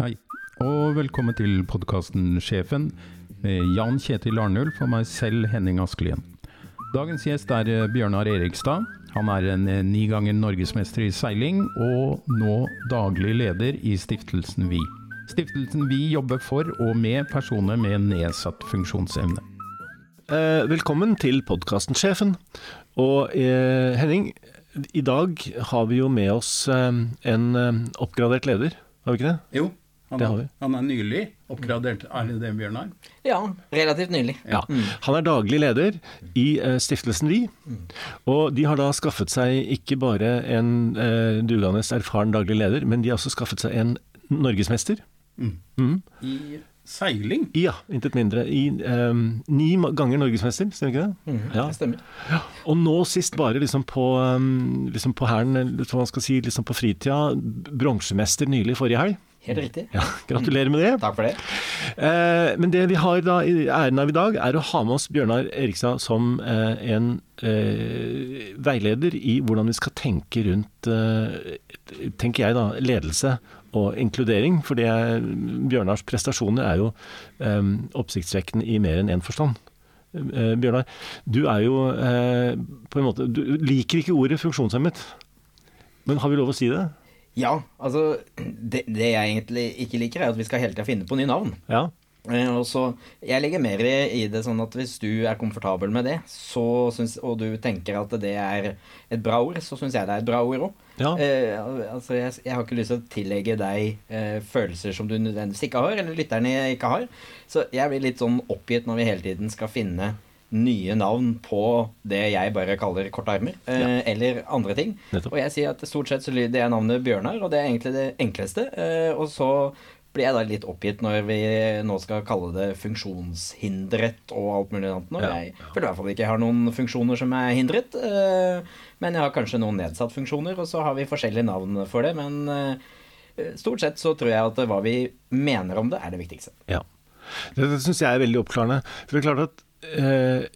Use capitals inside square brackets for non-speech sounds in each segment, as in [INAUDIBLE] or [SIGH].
Hei, og velkommen til podkasten Sjefen med Jan Kjetil Arnulf og meg selv, Henning Askelien. Dagens gjest er eh, Bjørnar Erikstad. Han er en eh, ni ganger norgesmester i seiling, og nå daglig leder i stiftelsen Vi. Stiftelsen Vi jobber for og med personer med nedsatt funksjonsevne. Eh, velkommen til podkasten Sjefen. Og eh, Henning, i dag har vi jo med oss en oppgradert leder, har vi ikke det? Jo, han, Det har vi. han er nylig oppgradert. Er det det, Bjørnar? Ja, relativt nylig. Ja. Han er daglig leder i eh, stiftelsen Vi. Og de har da skaffet seg ikke bare en eh, dugende erfaren daglig leder, men de har også skaffet seg en norgesmester. Mm. I seiling? Ja, intet mindre. I eh, ni ganger norgesmester, stemmer ikke det? Ja. Det stemmer. Og nå sist bare liksom på, um, liksom på hæren, eller hva man skal si, liksom på fritida, bronsemester nylig forrige helg. Helt riktig. Ja, gratulerer med det. Takk for det. Eh, men det vi har da i æren av i dag, er å ha med oss Bjørnar Erikstad som eh, en eh, veileder i hvordan vi skal tenke rundt, eh, tenker jeg da, ledelse og inkludering. For Bjørnars prestasjoner er jo eh, oppsiktsvekkende i mer enn én forstand. Eh, Bjørnar, du er jo på en måte Du liker ikke ordet funksjonshemmet. Men har vi lov å si det? Ja, altså det, det jeg egentlig ikke liker, er at vi skal hele tida finne på nye navn. Ja. Eh, og så, Jeg legger mer i, det sånn at hvis du er komfortabel med det, så syns, og du tenker at det er et bra ord, så syns jeg det er et bra ord òg. Ja. Eh, altså, jeg, jeg har ikke lyst til å tillegge deg eh, følelser som du nødvendigvis ikke har, eller lytterne ikke har. Så jeg blir litt sånn oppgitt når vi hele tiden skal finne nye navn på det jeg bare kaller korte armer, eh, eller andre ting. Nettopp. Og jeg sier at stort sett så lyder jeg navnet Bjørnar, og det er egentlig det enkleste. Eh, og så blir jeg da litt oppgitt når vi nå skal kalle det funksjonshindret og alt mulig annet. Når Ja. jeg føler i hvert fall ikke jeg har noen funksjoner som er hindret. eh, men jeg har kanskje noen nedsatt funksjoner, og så har vi forskjellige navn for det. Men eh, stort sett så tror jeg at hva vi mener om det, er det viktigste. Ja. Det, det syns jeg er veldig oppklarende. For det er klart at eh,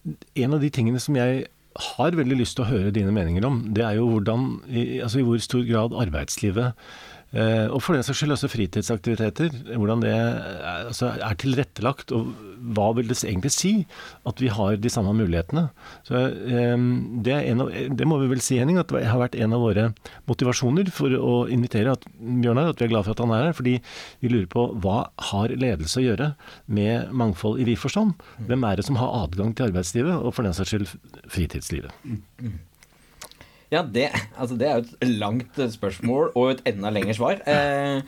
en av de tingene som jeg har veldig lyst til å høre dine meninger om, det er jo hvordan, altså i hvor stor grad arbeidslivet og for den saks skyld også fritidsaktiviteter, hvordan det er, altså er tilrettelagt, og hva vil det egentlig si at vi har de samme mulighetene. Så eh, det, av, det må vi vel si, Henning, at det har vært en av våre motivasjoner for å invitere at, Bjørnar, at vi er glad for at han er her. Fordi vi lurer på hva har ledelse å gjøre med mangfold i vid forstand? Hvem er det som har adgang til arbeidslivet, og for den saks skyld fritidslivet? Ja, det, altså det er jo et langt spørsmål og et enda lengre svar. Eh,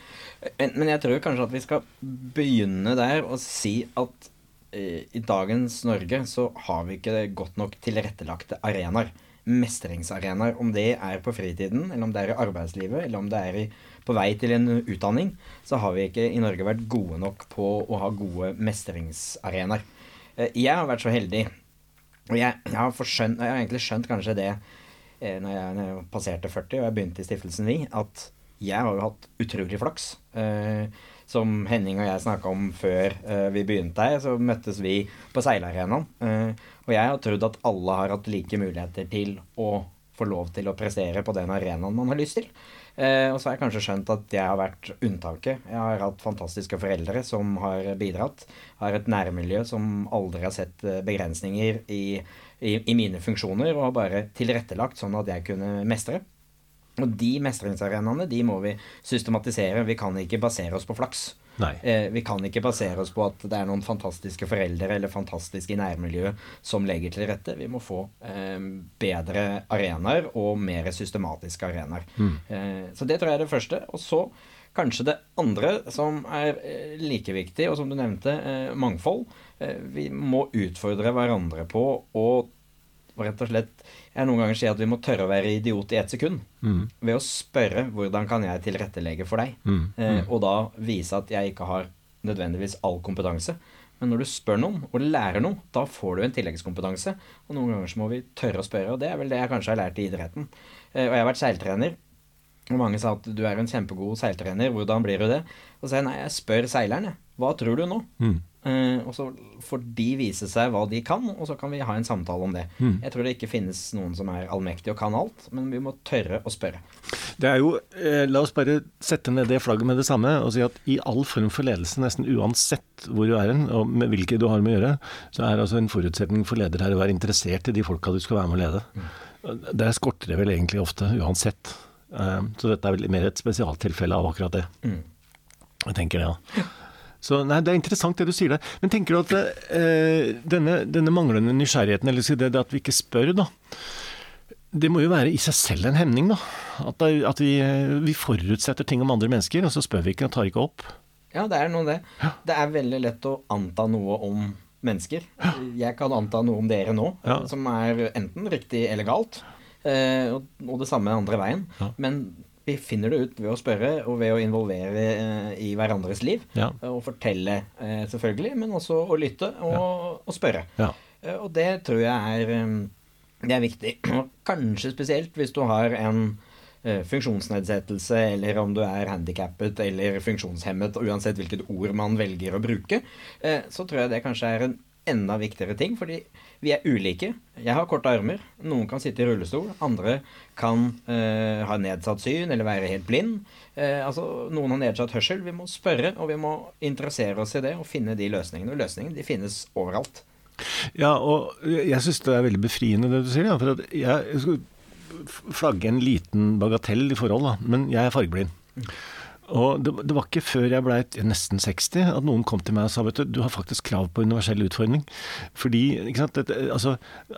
men, jeg tror kanskje at vi skal begynne der og si at eh, i dagens Norge så har vi ikke godt nok tilrettelagte arenaer. Mestringsarenaer. Om det er på fritiden, eller om det er i arbeidslivet, eller om det er i, på vei til en utdanning, så har vi ikke i Norge vært gode nok på å ha gode mestringsarenaer. Eh, jeg har vært så heldig, og jeg, jeg, har, forskjønt, jeg har egentlig skjønt kanskje det jeg, når jeg passerte 40 og jeg begynte i stiftelsen Vi, at jeg har jo hatt utrolig flaks. Eh, som Henning og jeg snakka om før eh, vi begynte her, så møttes vi på seilarenaen. Eh, og jeg har trodd at alle har hatt like muligheter til å få lov til å prestere på den arenaen man har lyst til. Eh, og så har jeg kanskje skjønt at jeg har vært unntaket. Jeg har hatt fantastiske foreldre som har bidratt. Har et nærmiljø som aldri har sett eh, begrensninger i, i, i mine funksjoner, og bare tilrettelagt sånn at jeg kunne mestre. Og de mestringsarenaene de må vi systematisere. Vi kan ikke basere oss på flaks. Eh, vi kan ikke basere oss på at det er noen fantastiske foreldre eller fantastiske i nærmiljøet som legger til rette. Vi må få eh, bedre arenaer og mer systematiske arenaer. Eh, så det tror jeg er det første. Og så kanskje det andre som er eh, like viktig, og som du nevnte, eh, mangfold. Eh, vi må utfordre hverandre på å rett og slett Jeg noen ganger sier at vi må tørre å være idiot i ett sekund. Ved å spørre hvordan kan jeg tilrettelegge for deg. Eh, og da vise at jeg ikke har nødvendigvis all kompetanse. Men når du spør noen og lærer noe, da får du en tilleggskompetanse. Og noen ganger så må vi tørre å spørre, og det er vel det jeg kanskje har lært i idretten. Eh, og jeg har vært seiltrener. Og mange sa at du er en kjempegod seiltrener, hvordan blir du det? Og så sa jeg nei, jeg spør seileren, jeg. Hva tror du nå? Eh, og så får de vise seg hva de kan, og så kan vi ha en samtale om det. Mm. Jeg tror det ikke finnes noen som er allmektig og kan alt, men vi må tørre å spørre. Det er jo, eh, La oss bare sette ned det flagget med det samme og si at i all form for ledelse, nesten uansett hvor du er hen, og med hvilke du har med å gjøre, så er altså en forutsetning for leder her å være interessert i de folka du skal være med å lede. Mm. Der skorter det vel egentlig ofte, uansett. Eh, så dette er vel mer et spesialtilfelle av akkurat det. Mm. Jeg tenker det, ja. [LAUGHS] Så nei, Det er interessant det du sier der. Men tenker du at eh, denne, denne manglende nysgjerrigheten, eller det, det at vi ikke spør, da. Det må jo være i seg selv en hemning, da. At, det, at vi, eh, vi forutsetter ting om andre mennesker, og så spør vi ikke og tar ikke opp. Ja, det er noe det. Det er veldig lett å anta noe om mennesker. Jeg kan anta noe om dere nå, Ja. som er enten riktig eller galt. Eh, og, og det samme andre veien. Ja. Men vi finner det ut ved å spørre og ved å involvere eh, i hverandres liv. Ja. Og fortelle, eh, selvfølgelig, men også å lytte og, og spørre. Ja. Eh, og det tror jeg er, eh, det er viktig. [CLEARS THROAT] Og kanskje spesielt hvis du har en eh, funksjonsnedsettelse, eller om du er handikappet eller funksjonshemmet, uansett hvilket ord man velger å bruke, eh, så tror jeg det kanskje er en enda viktigere ting, fordi vi er ulike. Jeg har korte armer. Noen kan sitte i rullestol. Andre kan eh, ha nedsatt syn eller være helt blind. Eh, altså, noen har nedsatt hørsel. Vi må spørre, og vi må interessere oss i det og finne de løsningene. Og løsningene de finnes overalt. Ja, og jeg syns det er veldig befriende det du sier. Ja, for at jeg, jeg skal flagge en liten bagatell i forhold, da. Men jeg er fargeblind. Og det, det var ikke før jeg blei nesten 60 at noen kom til meg og sa vet du, du har faktisk krav på universell utforming. Fordi, ikke sant, det, altså,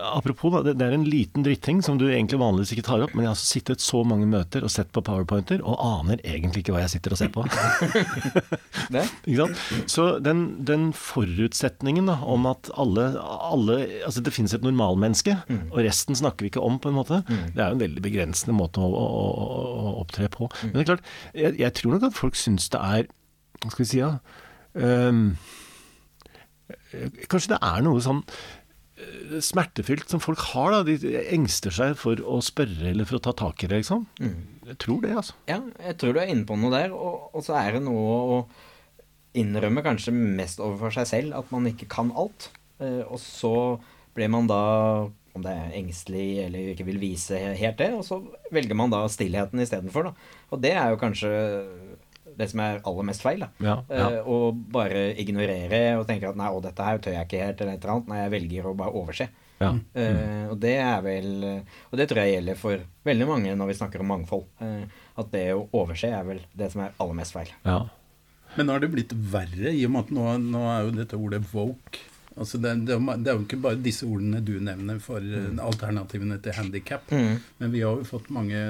Apropos, det, det er en liten dritting som du egentlig vanligvis ikke tar opp, men jeg har altså sittet så mange møter og sett på powerpointer og aner egentlig ikke hva jeg sitter og ser på. [LAUGHS] [LAUGHS] Ikke sant? Så den, den forutsetningen da, om at alle, alle Altså det finnes et normalmenneske, og resten snakker vi ikke om, på en måte, det er jo en veldig begrensende måte å, å, å, å opptre på. Men det er klart, jeg, jeg tror nok at folk syns det er Hva skal vi si, da? Ehm, kanskje det er noe sånn eh, smertefylt som folk har. da, De engster seg for å spørre eller for å ta tak i det, liksom. Jeg tror det, altså. Ja, jeg tror du er inne på noe der. Og, og så er det noe å innrømme kanskje mest overfor seg selv at man ikke kan alt. Eh, og så blir man da, om det er engstelig eller ikke vil vise helt det, og så velger man da stillheten istedenfor. Og det er jo kanskje det som er aller mest feil. da. Ja, ja. Eh, Å bare ignorere og tenke at nei, å, dette her tør jeg ikke helt, eller et eller annet. Nei, jeg velger å bare overse. Ja. Eh, og det er vel Og det tror jeg gjelder for veldig mange når vi snakker om mangfold. Uh, at det å overse er vel det som er aller mest feil. ja. Men nå har det blitt verre, i og med at nå, nå er jo dette ordet woke. Altså det, det, det er jo ikke bare disse ordene du nevner for mm. alternativene til handikap. Mm. Men vi har jo fått mange,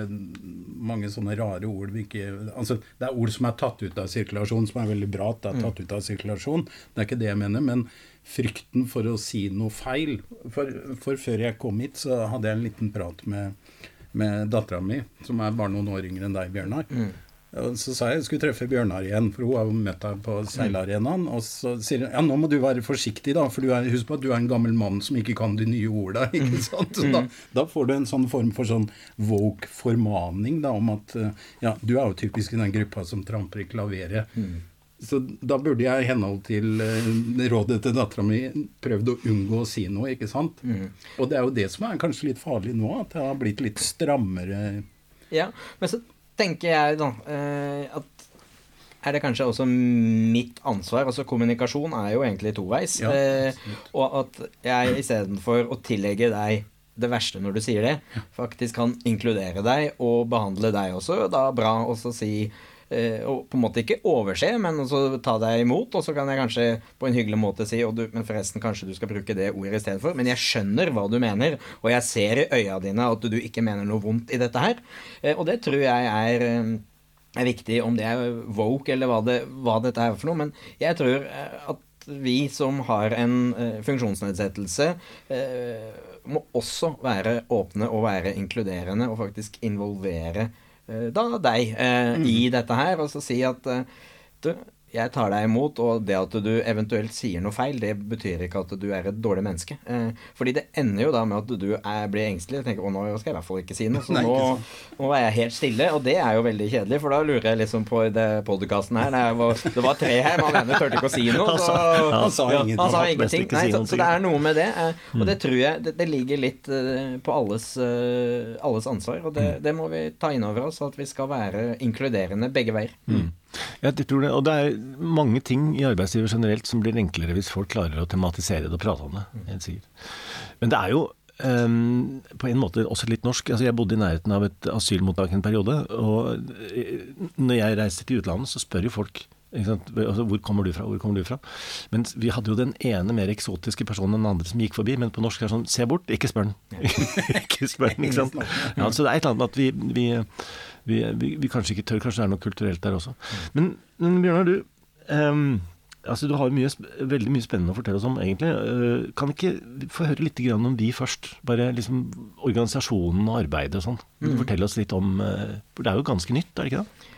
mange sånne rare ord vi ikke Altså det er ord som er tatt ut av sirkulasjon, som er veldig bra at det er tatt ut av sirkulasjon. Det er ikke det jeg mener. Men frykten for å si noe feil For, for før jeg kom hit, så hadde jeg en liten prat med, med dattera mi, som er bare noen år yngre enn deg, Bjørnar. Og Så sa jeg jeg skulle treffe Bjørnar igjen, for hun har jo møtt deg på seilarenaen. Og så sier hun ja, nå må du være forsiktig, da, for du er, husk på at du er en gammel mann som ikke kan de nye orda. [LAUGHS] ikke sant? Så da, da får du en sånn form for sånn woke-formaning da, om at eh, ja, du er jo typisk i den gruppa som tramper i klaveret. Så da burde jeg i henhold til eh, rådet til dattera mi prøvd å unngå å si noe, ikke sant? Og det er jo det som er kanskje litt farlig nå, at det har blitt litt strammere Ja, men så tenker jeg da eh, at er det kanskje også mitt ansvar? Altså Kommunikasjon er jo egentlig toveis. Ja, eh, og at jeg istedenfor å tillegge deg det verste når du sier det, faktisk kan inkludere deg og behandle deg også da bra, og så si og på en måte ikke overse, men også ta deg imot. Og så kan jeg kanskje på en hyggelig måte si du, Men forresten, kanskje du skal bruke det ordet istedenfor. Men jeg skjønner hva du mener, og jeg ser i øya dine at du ikke mener noe vondt i dette her. Eh, og det tror jeg er eh, er viktig, om det er woke eller hva, det, hva dette er for noe. Men jeg tror eh, at vi som har en eh, funksjonsnedsettelse, eh, må også være åpne og være inkluderende og faktisk involvere eh, da deg eh, i dette her. Og så si at eh, du, jeg tar deg imot, og det at du eventuelt sier noe feil, det betyr ikke at du er et dårlig menneske. Eh, fordi det ender jo da med at du er, blir engstelig og tenker å nå skal jeg i hvert fall ikke si noe. Så [LAUGHS] Nei, nå, nå er jeg helt stille, og det er jo veldig kjedelig, for da lurer jeg liksom på det podkasten her det, var, det var tre her, men han ene turte ikke å si noe. [LAUGHS] Så, Han sa Ja, han sa ingenting. Nei, så, så det er noe med det. eh, Og det tror jeg det, det ligger litt eh, på alles, eh, alles ansvar. Og det, det må vi ta inn over oss, at vi skal være inkluderende begge veier. Ja, jeg tror det. Og det er mange ting i arbeidslivet generelt som blir enklere hvis folk klarer å tematisere det og prate om det. Helt sikkert. Men det er jo um, på en måte også litt norsk. Altså, jeg bodde i nærheten av et asylmottak en periode. Og eh, når jeg reiser til utlandet, så spør jo folk? Altså, hvor kommer du fra? Hvor kommer du fra? Men vi hadde jo den ene mer eksotiske personen enn den andre som gikk forbi. Men på norsk er det sånn Se bort, ikke spør den. [LAUGHS] ikke spør den, ikke sant. [LAUGHS] Ja, så det er et eller annet med at vi, vi, vi, vi, vi kanskje ikke tør. Kanskje det er noe kulturelt der også. Men, men Bjørnar, du um, altså Du har mye, veldig mye spennende å fortelle oss om, egentlig. Uh, kan ikke få høre litt grann om de først? Bare liksom organisasjonen og arbeidet og sånn. Mm. du fortelle oss litt om For det er jo ganske nytt, er det ikke det?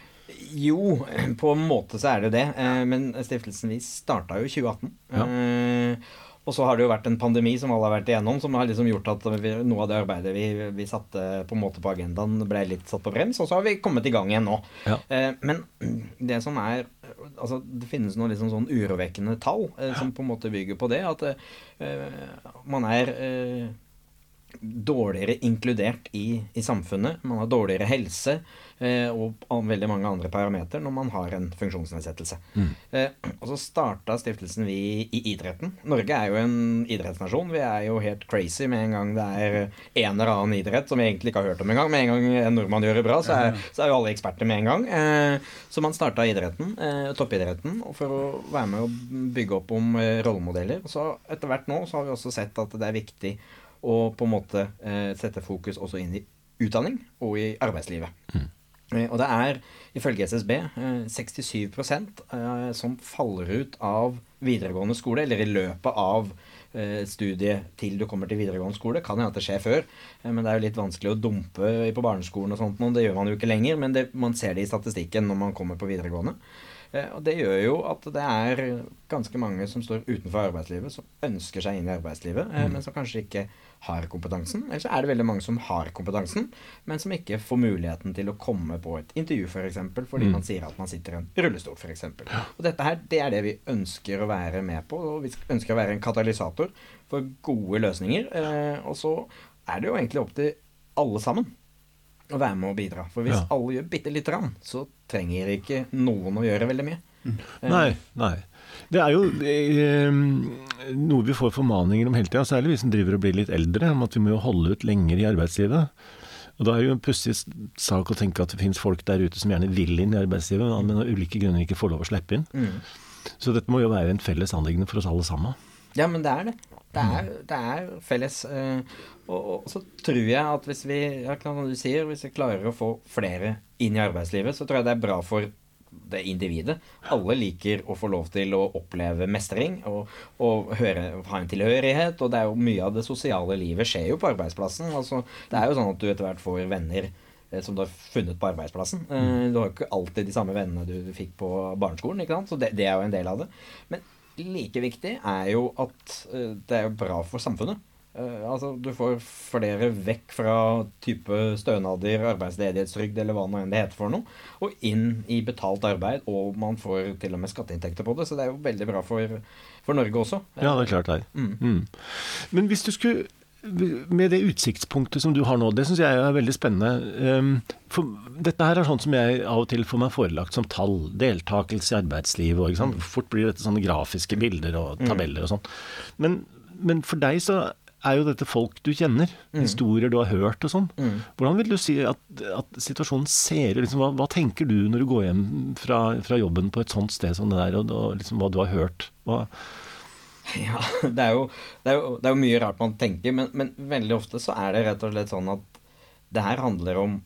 Jo, på en måte så er det det. eh, Men stiftelsen vi starta jo i 2018. Ja. Og så har det jo vært en pandemi som alle har vært igjennom, som har liksom gjort at vi, noe av det arbeidet vi, vi satte på en måte på agendaen, ble litt satt på brems. Og så har vi kommet i gang igjen nå. Ja. Eh, Men det som er Altså, det finnes noen liksom sånn urovekkende tall eh, som på en måte bygger på det. At eh, man er eh, dårligere inkludert i, i samfunnet. Man har dårligere helse og veldig mange andre parametere når man har en funksjonsnedsettelse. Mm. og så starta stiftelsen vi i idretten. Norge er jo en idrettsnasjon. Vi er jo helt crazy med en gang det er en eller annen idrett som vi egentlig ikke har hørt om engang. Med en gang en nordmann gjør det bra, så er, så er jo alle eksperter med en gang. Eh, så man starta idretten, eh, toppidretten, for å være med å bygge opp om eh, rollemodeller. Så etter hvert nå så har vi også sett at det er viktig å på en måte eh, sette fokus også inn i utdanning og i arbeidslivet. Eh, Og det er ifølge SSB eh, 67 eh, som faller ut av videregående skole, eller i løpet av eh, studiet til du kommer til videregående skole. Kan hende at det skjer før, eh, men det er jo litt vanskelig å dumpe på barneskolen og sånt. Det gjør man jo ikke lenger, men det, man ser det i statistikken når man kommer på videregående. Eh, Og det gjør jo at det er ganske mange som står utenfor arbeidslivet, som ønsker seg inn i arbeidslivet, mm. men som kanskje ikke har kompetansen. Eller så er det veldig mange som har kompetansen, men som ikke får muligheten til å komme på et intervju, f.eks., for eksempel, fordi man sier at man sitter i en rullestol, f.eks. Og dette her, det er det vi ønsker å være med på, og vi ønsker å være en katalysator for gode løsninger. Eh, og så er det jo egentlig opp til alle sammen å være med og bidra. For hvis Ja. alle gjør bitte lite grann, så trenger ikke noen å gjøre veldig mye. Eh, Nei, nei. Det er jo eh, noe vi får formaninger om hele tida, særlig vi som driver og blir litt eldre, om at vi må jo holde ut lenger i arbeidslivet. Og da er det jo en pussig sak å tenke at det finnes folk der ute som gjerne vil inn i arbeidslivet, men av ulike grunner ikke får lov å slippe inn. Mm. Så dette må jo være en felles anliggende for oss alle sammen. Ja, men det er det. Det er, det er felles. eh, og, og så tror jeg at hvis vi ja, du sier, hvis vi klarer å få flere inn i arbeidslivet, så tror jeg det er bra for det individet. Alle liker å få lov til å oppleve mestring og, og høre, ha en tilhørighet. Og det er jo mye av det sosiale livet skjer jo på arbeidsplassen. Altså, det er jo sånn at du etter hvert får venner eh, som du har funnet på arbeidsplassen. Eh, Du har jo ikke alltid de samme vennene du fikk på barneskolen, ikke sant? så det, det er jo en del av det. Men like viktig er jo at eh, det er bra for samfunnet. Eh, altså, du får flere vekk fra type stønader, arbeidsledighetstrygd eller hva nå enn det heter for noe, og inn i betalt arbeid, og man får til og med skatteinntekter på det. Så det er jo veldig bra for, for Norge også. Ja, det er klart det. Mm. Mm. Men hvis du skulle med det utsiktspunktet som du har nå, det syns jeg er veldig spennende. Um, For dette her er sånn som jeg av og til får meg forelagt som tall. Deltakelse i arbeidslivet og ikke sant. Fort blir dette sånne grafiske bilder og tabeller og sånn. Men, men for deg så er jo dette folk du kjenner. Historier du har hørt og sånn. Hvordan vil du si at, at situasjonen ser ut? Liksom, hva, hva tenker du når du går hjem fra, fra jobben på et sånt sted som det der, og, og liksom, hva du har hørt? Hva, [LAUGHS] Ja, det er, jo, det, er jo, det er jo mye rart man tenker, men, men veldig ofte så er det rett og slett sånn at det her handler om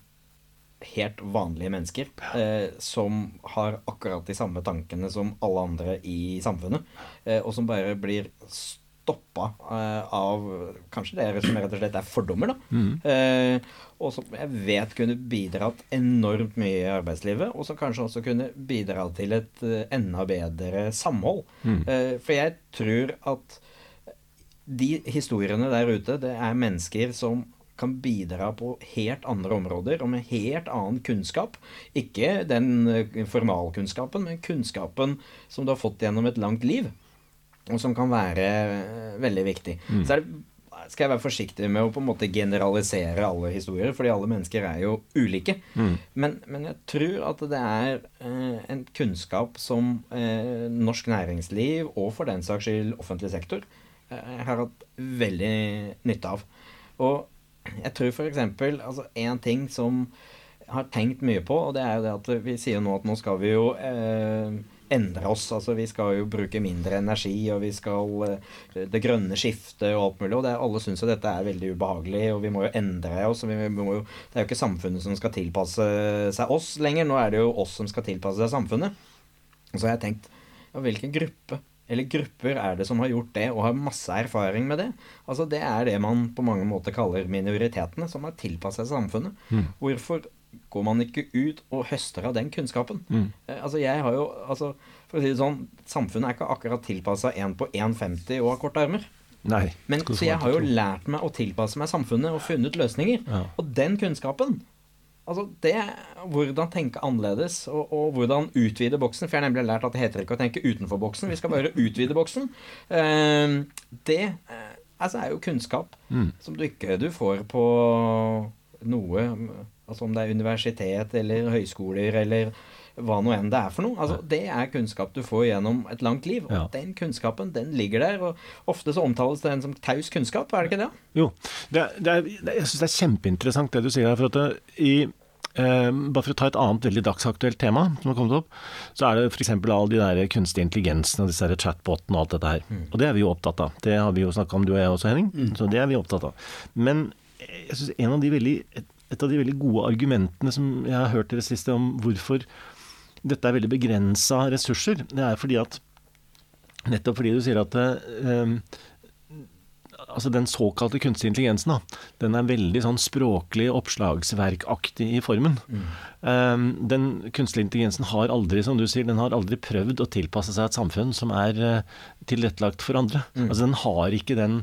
helt vanlige mennesker eh, som har akkurat de samme tankene som alle andre i samfunnet, eh, og som bare blir stoppa uh, av kanskje det som rett og slett er fordommer, da. Eh, og som jeg vet kunne bidratt enormt mye i arbeidslivet, og som kanskje også kunne bidra til et uh, enda bedre samhold. Eh, for jeg tror at de historiene der ute, det er mennesker som kan bidra på helt andre områder og med helt annen kunnskap. Ikke den eh, formalkunnskapen, men kunnskapen som du har fått gjennom et langt liv. Og som kan være eh, veldig viktig. Så er det, skal jeg være forsiktig med å på en måte generalisere alle historier, fordi alle mennesker er jo ulike. Men, men jeg tror at det er eh, en kunnskap som eh, norsk næringsliv, og for den saks skyld offentlig sektor, eh, har hatt veldig nytte av. Og jeg tror f.eks. Altså, en ting som har tenkt mye på, og det er jo det at vi sier nå at nå skal vi jo eh, endre oss. Altså vi skal jo bruke mindre energi, og vi skal eh, det grønne skiftet og alt mulig. Og det, alle syns jo dette er veldig ubehagelig, og vi må jo endre oss. Og vi må jo, det er jo ikke samfunnet som skal tilpasse seg oss lenger, nå er det jo oss som skal tilpasse seg samfunnet. Og så har jeg tenkt ja, hvilken gruppe eller grupper er det som har gjort det, og har masse erfaring med det? Altså Det er det man på mange måter kaller minoritetene, som har tilpasset seg samfunnet. Hvorfor går man ikke ut og høster av den kunnskapen? Mm. altså jeg har jo, altså For å si det sånn, samfunnet er ikke akkurat tilpassa en på 1,50 og har korte armer. Nei. Men, så jeg har jo lært meg å tilpasse meg samfunnet og funnet løsninger. Ja. Og den kunnskapen Altså det Hvordan tenke annerledes, og, og hvordan utvide boksen. For jeg har nemlig lært at det heter ikke å tenke utenfor boksen, vi skal bare [LAUGHS] utvide boksen. Eh, det eh, altså er jo kunnskap Mm. som du ikke du får på noe Altså om det er universitet eller høyskoler eller hva nå enn det er for noe. Altså, det er kunnskap du får gjennom et langt liv. Og Ja. den kunnskapen, den ligger der. Og ofte så omtales den som taus kunnskap, er det ikke det? Jo. Det er, det er, jeg syns det er kjempeinteressant det du sier her. For at det, i, eh, bare for å ta et annet veldig dagsaktuelt tema som har kommet opp, så er det f.eks. all de der kunstig intelligensen og disse chatbotene og alt dette her. Og det er vi jo opptatt av. Det har vi jo snakka om, du og jeg også, Henning. Så det er vi opptatt av. Men jeg synes en av de veldig, et, av de veldig gode argumentene som jeg har hørt det siste om hvorfor dette er veldig begrensa ressurser, det er fordi at Nettopp fordi du sier at eh, altså den såkalte kunstige intelligensen, da, den er veldig sånn språklig oppslagsverkaktig i formen. Um, den kunstige intelligensen har aldri, som du sier, den har aldri prøvd å tilpasse seg et samfunn som er uh, tilrettelagt for andre. Altså den har ikke den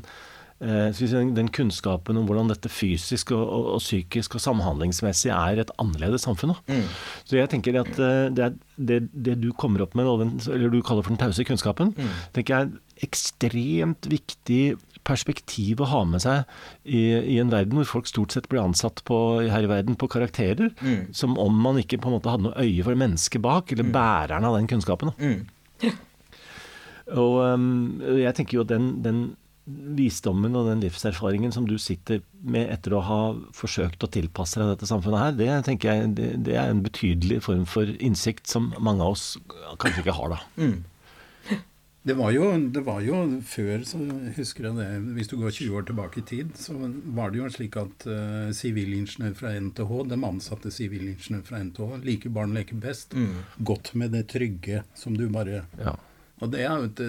eh, den- kunnskapen om hvordan dette fysisk og, og, og psykisk og samhandlingsmessig er et annerledes samfunn. Mm. Så jeg tenker at eh, det, det, det du kommer opp med, eller du kaller for den tause kunnskapen, tenker jeg er ekstremt viktig perspektiv å ha med seg i, i en verden hvor folk stort sett blir ansatt på, her i verden på karakterer, som om man ikke på en måte hadde noe øye for mennesket bak, eller bæreren av den kunnskapen. Mm. Og um, jeg tenker jo at den, den visdommen og den livserfaringen som du sitter med etter å ha forsøkt å tilpasse deg dette samfunnet her, det tenker jeg det, det er en betydelig form for innsikt som mange av oss kanskje ikke har, da. Det var, jo, det var jo før, så husker jeg det Hvis du går 20 år tilbake i tid, så var det jo slik at sivilingeniør sivilingeniør fra NTH, de ansatte sivilingeniør fra NTH, like barn leker best. Godt med det trygge som du bare Ja. Og det er jo et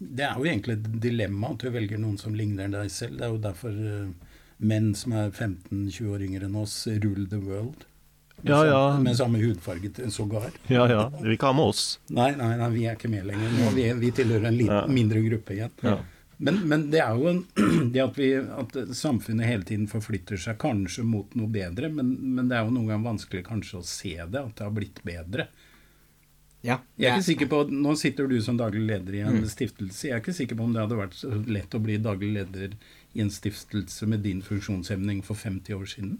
Det er jo egentlig et dilemma at du velger noen som ligner deg selv. Det er jo derfor eh, menn som er 15-20 år yngre enn oss, rule the world. Med Ja, ja. Samme, Med samme hudfarge sågar. ja, ja. Det vil ikke ha med oss. Nei, nei, nei, vi er ikke med lenger. Nå, vi, vi tilhører en liten, Ja. mindre gruppe igjen. Ja. Men, men det er jo en, [CLEARS THROAT] det at, vi, at samfunnet hele tiden forflytter seg kanskje mot noe bedre, men, men det er jo noen gang vanskelig kanskje å se det, at det har blitt bedre. Ja. Jeg er ikke sikker på, Nå sitter du som daglig leder i en stiftelse. Jeg er ikke sikker på om det hadde vært så lett å bli daglig leder i en stiftelse med din funksjonshemning for 50 år siden.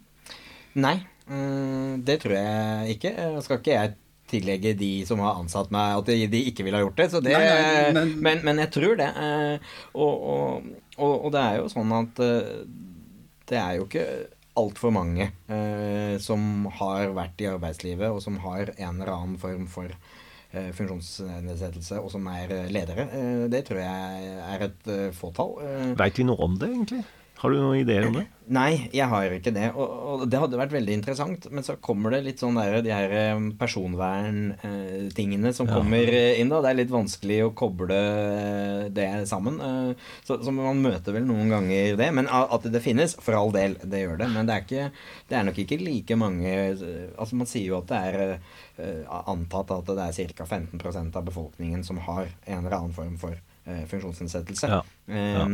Nei, mm, det tror jeg ikke. Skal ikke jeg tillegge de som har ansatt meg, at de, ikke ville ha gjort det. Så det Nei, nei, men, men- men, jeg tror det. eh, Og, og, og, og det er jo sånn at eh, det er jo ikke altfor mange eh, som har vært i arbeidslivet, og som har en eller annen form for funksjonsnedsettelse, og som er eh, ledere. Eh, det tror jeg er et eh, fåtall. Eh, Veit vi noe om det, egentlig? Har du noen ideer om det? Nei, jeg har ikke det. Og, og det hadde vært veldig interessant. Men så kommer det litt sånn der, de her eh, personverntingene som Ja. kommer inn. da Det er litt vanskelig å koble eh, det sammen. eh, Så, så man møter vel noen ganger det. Men at det finnes, for all del, det gjør det. Men det er, ikke, det er nok ikke like mange eh, Altså Man sier jo at det er eh, antatt at det er ca. 15% av befolkningen som har en eller annen form for eh, funksjonsnedsettelse. Ja. Ja.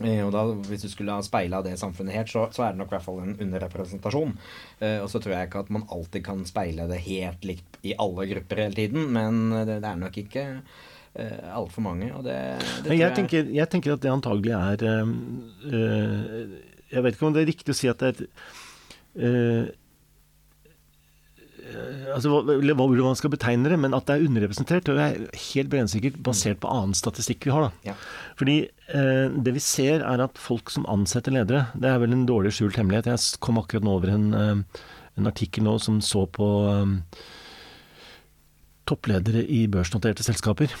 Eh, og da, Hvis du skulle ha speila det samfunnet helt, så, så er det nok i hvert fall en underrepresentasjon. Eh, og så tror jeg ikke at man alltid kan speile det helt likt i alle grupper hele tiden, men det, det er nok ikke eh, altfor mange. Og det, det Men tror jeg, tenker, jeg tenker at det antagelig er eh, eh, Jeg vet ikke om det er riktig å si at det er eh, altså, eller hva- hvordan man skal betegne det, men at det er underrepresentert, det er helt brennsikkert basert på annen statistikk vi har. da. Ja. Fordi eh, det vi ser er at folk som ansetter ledere, det er vel en dårlig skjult hemmelighet. Jeg kom akkurat nå over en, eh, en artikkel nå som så på um, toppledere i børsnoterte selskaper.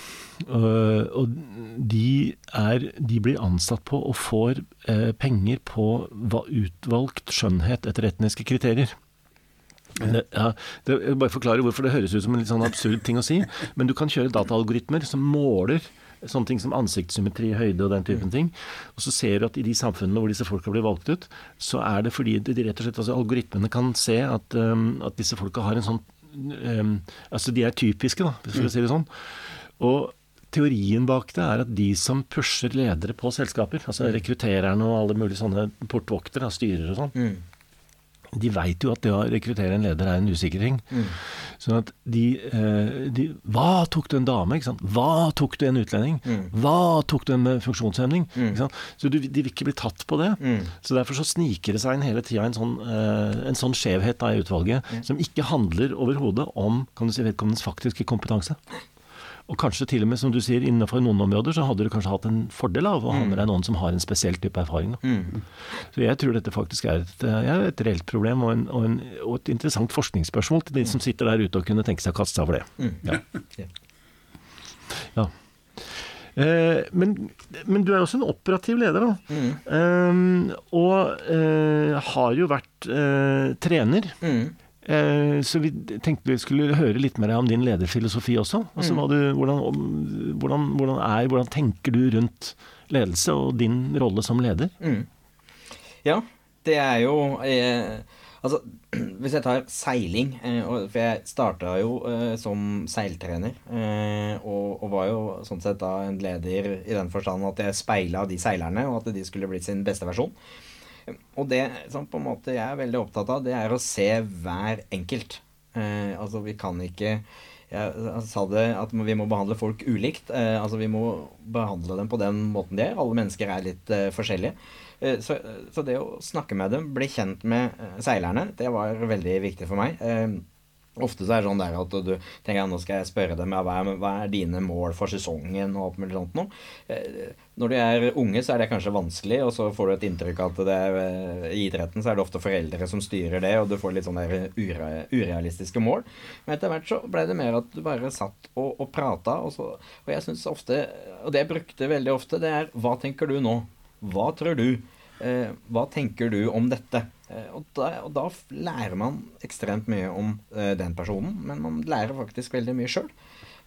Uh, og de, er, de blir ansatt på og får uh, penger på hva utvalgt skjønnhet etter etniske kriterier. Det, ja, det, jeg bare forklare hvorfor det høres ut som en litt sånn absurd ting å si. Men du kan kjøre dataalgoritmer som måler sånne ting som ansiktssymmetri, høyde og den typen ting. Og så ser du at i de samfunnene hvor disse folka blir valgt ut, så er det fordi de rett og slett, altså algoritmene kan se at, um, at disse folka har en sånn um, Altså de er typiske, da, hvis vi skal si det sånn. Og teorien bak det er at de som pusher ledere på selskaper, altså rekruttererne og alle mulige sånne portvoktere, styrer og sånn, Mm. De veit jo at det å rekruttere en leder er en usikker ting. Mm. Sånn at de, eh, de Hva tok du en dame? ikke sant? Hva tok du en utlending? Mm. Hva tok du en med funksjonshemning? Mm. Ikke sant? Så du, de vil ikke bli tatt på det. Mm. Så Derfor så sniker det seg inn hele tida en sånn, eh, en sånn skjevhet da i utvalget, som ikke handler overhodet om kan du si, vedkommendes faktiske kompetanse. Og kanskje til og med, som du sier, innenfor noen områder så hadde du kanskje hatt en fordel av å ha med deg noen som har en spesiell type erfaring. Mm. Så jeg tror dette faktisk er et, eh, ja, et reelt problem, og, en, og, en, og et interessant forskningsspørsmål til de som sitter der ute og kunne tenke seg å kaste seg over det. Mm. Ja. [LAUGHS] Ja. Ja. Eh, men, men du er også en operativ leder, da. Mm. Um, og uh, har jo vært uh, trener. Mm. Eh, så vi tenkte vi skulle høre litt mer om din lederfilosofi også. Altså Mm. du, hvordan, hvordan, hvordan, er, hvordan tenker du rundt ledelse og din rolle som leder? Mm. Ja, det er jo eh, Altså, [CLEARS THROAT] hvis jeg tar seiling eh, For jeg starta jo eh, som seiltrener. Eh, og, og var jo sånn sett da en leder i den forstand at jeg speila de seilerne, og at de skulle blitt sin beste versjon. Og det som på en måte jeg er veldig opptatt av, det er å se hver enkelt. Eh, altså, vi kan ikke jeg sa det at vi må behandle folk ulikt. Eh, altså Vi må behandle dem på den måten de er. Alle mennesker er litt eh, forskjellige. Eh, så, så det å snakke med dem, bli kjent med eh, seilerne, det var veldig viktig for meg. Eh, ofte så er det sånn der at du tenker nå skal jeg spørre dem ja, hva, er, hva er dine mål for sesongen og alt mulig sånt noe. Eh, når de er unge, så er det kanskje vanskelig, og så får du et inntrykk av at det er, eh, i idretten så er det ofte foreldre som styrer det, og du får litt sånne ure, urealistiske mål. Men etter hvert så ble det mer at du bare satt og, og prata, og, så, og jeg syns ofte, og det jeg brukte veldig ofte, det er hva tenker du nå? Hva tror du? Eh, hva tenker du om dette? Eh, og, da, og da lærer man ekstremt mye om eh, den personen, men man lærer faktisk veldig mye sjøl.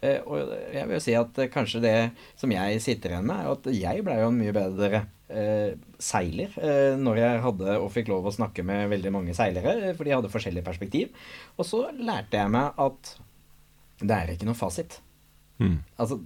Eh, og jeg vil jo si at eh, kanskje det som jeg sitter igjen med, er at jeg ble jo en mye bedre eh, seiler når jeg hadde og fikk lov å snakke med veldig mange seilere, for de hadde forskjellig perspektiv. Og så lærte jeg meg at det er ikke noe fasit. Mm. Altså,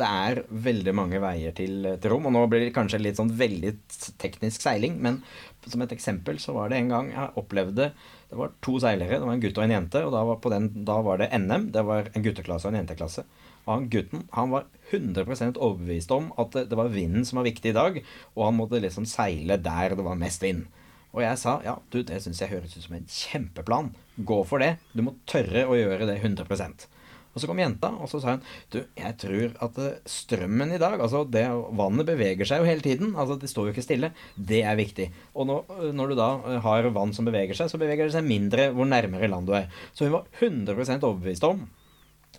det er veldig mange veier til, til rom, og nå blir det kanskje litt sånn veldig teknisk seiling, men som et eksempel så var det en gang jeg opplevde Det var to seilere, det var en gutt og en jente, og da var, den, da var det NM. Det var en gutteklasse og en jenteklasse. Og han gutten han var 100% overbevist om at det, det var vinden som var viktig i dag, og han måtte liksom seile der det var mest vind. Og jeg sa ja, du, det syns jeg høres ut som en kjempeplan. Gå for det. Du må tørre å gjøre det 100 og så kom jenta, og så sa hun Du, jeg tror at eh, strømmen i dag Altså, det, vannet beveger seg jo hele tiden. Altså, det står jo ikke stille. Det er viktig. Og nå, eh, når du da eh, har vann som beveger seg, så beveger det seg mindre hvor nærmere land du er. Så hun var 100% overbevist om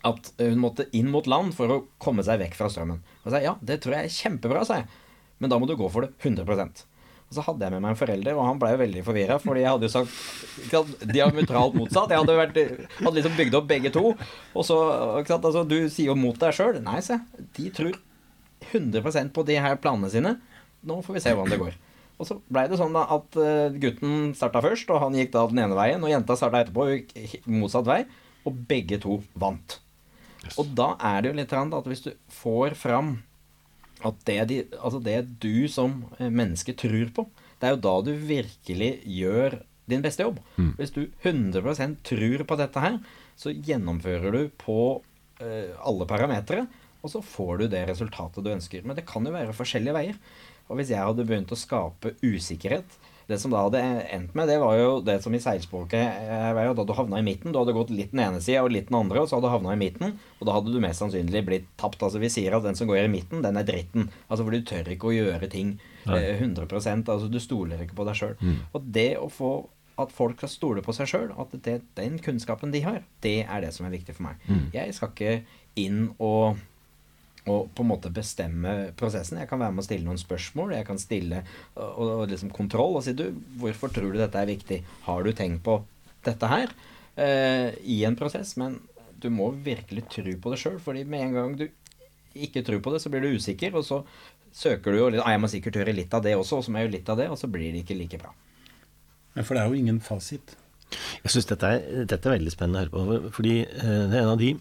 at hun måtte inn mot land for å komme seg vekk fra strømmen. Og sa ja, det tror jeg er kjempebra, sa jeg. Men da må du gå for det 100 Og så hadde jeg med meg en forelder, og han ble jo veldig forvirra, fordi jeg hadde jo sagt diametralt motsatt. Jeg hadde, vært, hadde liksom bygd opp begge to. Og så ikke altså, Du sier jo mot deg sjøl. Nei, se. De tror 100% på de her planene sine. Nå får vi se hvordan det går. Og så blei det sånn da at uh, gutten starta først, og han gikk da den ene veien. Og jenta starta etterpå og gikk motsatt vei. Og begge to vant. Yes. Og da er det jo litt at hvis du får fram at det, de, altså det du som eh, menneske tror på, det er jo da du virkelig gjør din beste jobb. Mm. Hvis du 100% tror på dette her, så gjennomfører du på uh, alle parametere, og så får du det resultatet du ønsker. Men det kan jo være forskjellige veier. Og hvis jeg hadde begynt å skape usikkerhet Det som da hadde endt med, det var jo det som i seilspråket eh, var jo da du havna i midten. Du hadde gått litt den ene sida og litt den andre, og så hadde du havna i midten. Og da hadde du mest sannsynlig blitt tapt. Altså Vi sier at den som går i midten, den er dritten. Altså For du tør ikke å gjøre ting eh, 100% Altså Du stoler ikke på deg sjøl. Mm. Og det å få at folk skal stole på seg sjøl, at det, den kunnskapen de har, det er det som er viktig for meg. Mm. Jeg skal ikke inn og og på en måte bestemme prosessen. Jeg kan være med å stille noen spørsmål. Jeg kan stille og, og liksom kontroll og si du, hvorfor tror du dette er viktig? Har du tenkt på dette her eh, i en prosess? Men du må virkelig tro på det sjøl, fordi med en gang du ikke tror på det, så blir du usikker, og så søker du jo litt ah, Jeg må sikkert gjøre litt av det også, og så må jeg gjøre litt av det, og så blir det ikke like bra. Ja, for det er jo ingen fasit. Jeg syns dette, dette, er veldig spennende å høre på, fordi eh, det er en av de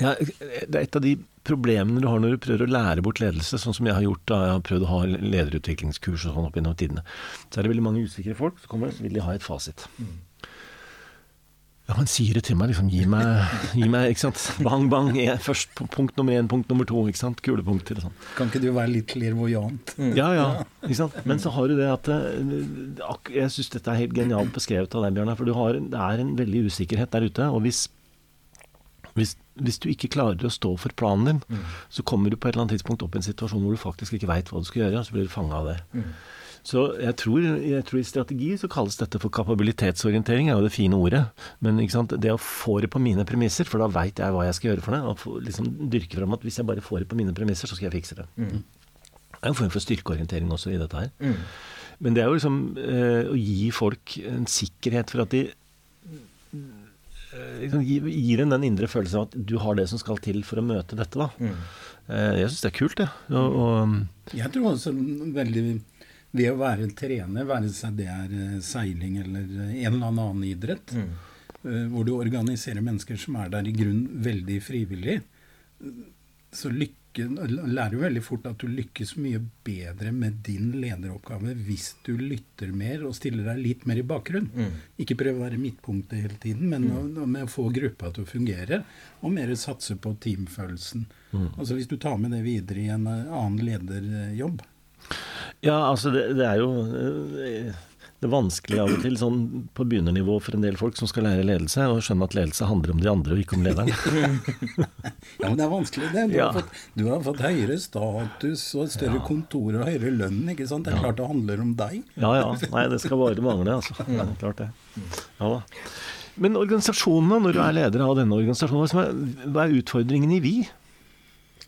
ja, det er et av de problemene du har når du prøver å lære bort ledelse, sånn som jeg har gjort da jeg har prøvd å ha lederutviklingskurs og sånn opp gjennom tidene. Så er det veldig mange usikre folk, så kommer det, så vil de ha et fasit. Ja, han sier det til meg, liksom. Gi meg, gi meg ikke sant. Bang, bang. Jeg, først punkt nummer én, punkt nummer to. ikke sant, Kulepunkter og sånn. Kan ikke du være litt klirvoajant? Mm. Ja, ja. ikke sant. Men så har du det at eh, Jeg syns dette er helt genialt beskrevet av deg, Bjørnar. For har, det er en veldig usikkerhet der ute. Og hvis hvis, hvis, du ikke klarer å stå for planen din, mm. så kommer du på et eller annet tidspunkt opp i en situasjon hvor du faktisk ikke veit hva du skal gjøre, og så blir du fanga av det. Mm. Så jeg tror, jeg tror, i strategi så kalles dette for kapabilitetsorientering, er jo det fine ordet. Men det å få det på mine premisser, for da veit jeg hva jeg skal gjøre for det. Og liksom dyrke fram at hvis jeg bare får det på mine premisser, så skal jeg fikse det. Mm. Det er en form for styrkeorientering også i dette her. Mm. Men det er jo liksom eh, å gi folk en sikkerhet for at de liksom, gir en den indre følelsen av at du har det som skal til for å møte dette. da. Mm. Eh, jeg syns det er kult, det. Og, og, um, jeg tror også veldig det å være trener, være seg det er eh, seiling eller en eller annen idrett, mm. hvor du organiserer mennesker som er der i grunn veldig frivillig, så lykkes lykke, lærer jo veldig fort at du lykkes mye bedre med din lederoppgave hvis du lytter mer og stiller deg litt mer i bakgrunn. Mm. Ikke prøve å være midtpunktet hele tiden, men mm. med å få gruppa til å fungere, og mer satse på teamfølelsen. Mm. Altså Hvis du tar med det videre i en annen lederjobb. Ja, altså det, det er jo eh, det er vanskelig av og til sånn på begynernivå for en del folk som skal lære ledelse, å skjønne at ledelse handler om de andre og ikke om lederen. [LAUGHS] ja, men det er vanskelig, det. Du, ja. har, fått, du har fått, høyere status og større ja. kontor og høyere lønn. ikke sant? Det er ja. klart det handler om deg. ja ja. Nei, det skal bare mangle, altså. [LAUGHS] Ja, klart det. Ja da. Men organisasjonene, når du er leder av denne organisasjonen, hva er utfordringen i Vi?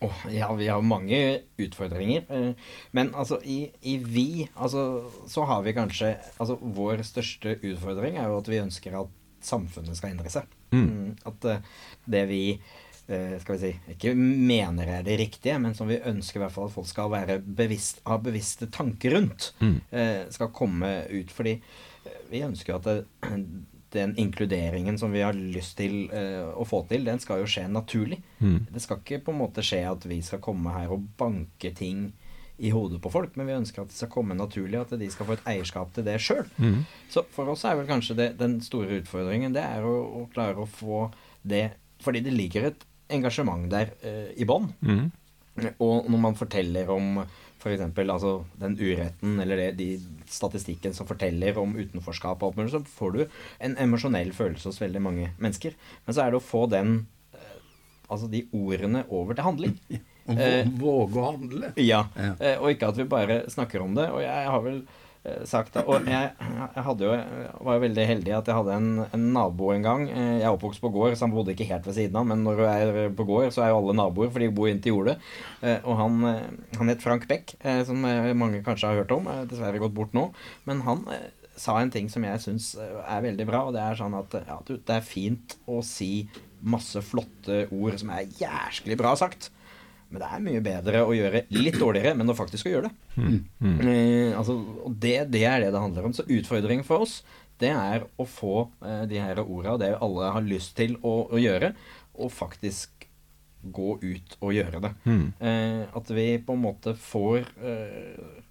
Oh, ja, vi har mange utfordringer. Eh, men altså, i, i, vi altså, så har vi kanskje Altså, vår største utfordring er jo at vi ønsker at samfunnet skal endre seg. Mm. mm at eh, det vi eh, skal vi si, ikke mener er det riktige, men som vi ønsker i hvert fall at folk skal være bevisst, ha bevisste tanker rundt, mm. skal komme ut. Fordi vi ønsker jo at det, den inkluderingen som vi har lyst til uh, å få til, den skal jo skje naturlig. Mm. Det skal ikke på en måte skje at vi skal komme her og banke ting i hodet på folk, men vi ønsker at det skal komme naturlig, at de skal få et eierskap til det sjøl. Mm. Så for oss er vel kanskje det, den store utfordringen det er å, å, klare å få det Fordi det ligger et engasjement der uh, i bånn. Mm. Og når man forteller om f.eks. Altså, den uretten eller det, de statistikken som forteller om utenforskap, og alt så får du en emosjonell følelse hos veldig mange mennesker. Men så er det å få den eh, Altså de ordene over til handling. [LAUGHS] Og eh, våge å handle. Ja. ja. Eh, og ikke at vi bare snakker om det. Og jeg har vel sagt. Da. Og jeg, jeg jo, var jo veldig heldig at jeg hadde en, en nabo en gang. Eh, Jeg er oppvokst på gård, så han bodde ikke helt ved siden av. Men når du er på gård, så er jo alle naboer, for de bor inntil jordet. Eh, Og han, eh, han het Frank Beck, eh, som eh, mange kanskje har hørt om. eh, Dessverre gått bort nå. Men han eh, sa en ting som jeg syns er veldig bra, og det er sånn at ja, det er fint å si masse flotte ord som er jæsklig bra sagt. Men det er mye bedre å gjøre litt dårligere, men å faktisk å gjøre det. Eh, altså, og det, det er det det handler om. Så utfordringen for oss, det er å få eh, de her orda, det alle har lyst til å, å gjøre, og faktisk gå ut og gjøre det. Eh, at vi på en måte får eh,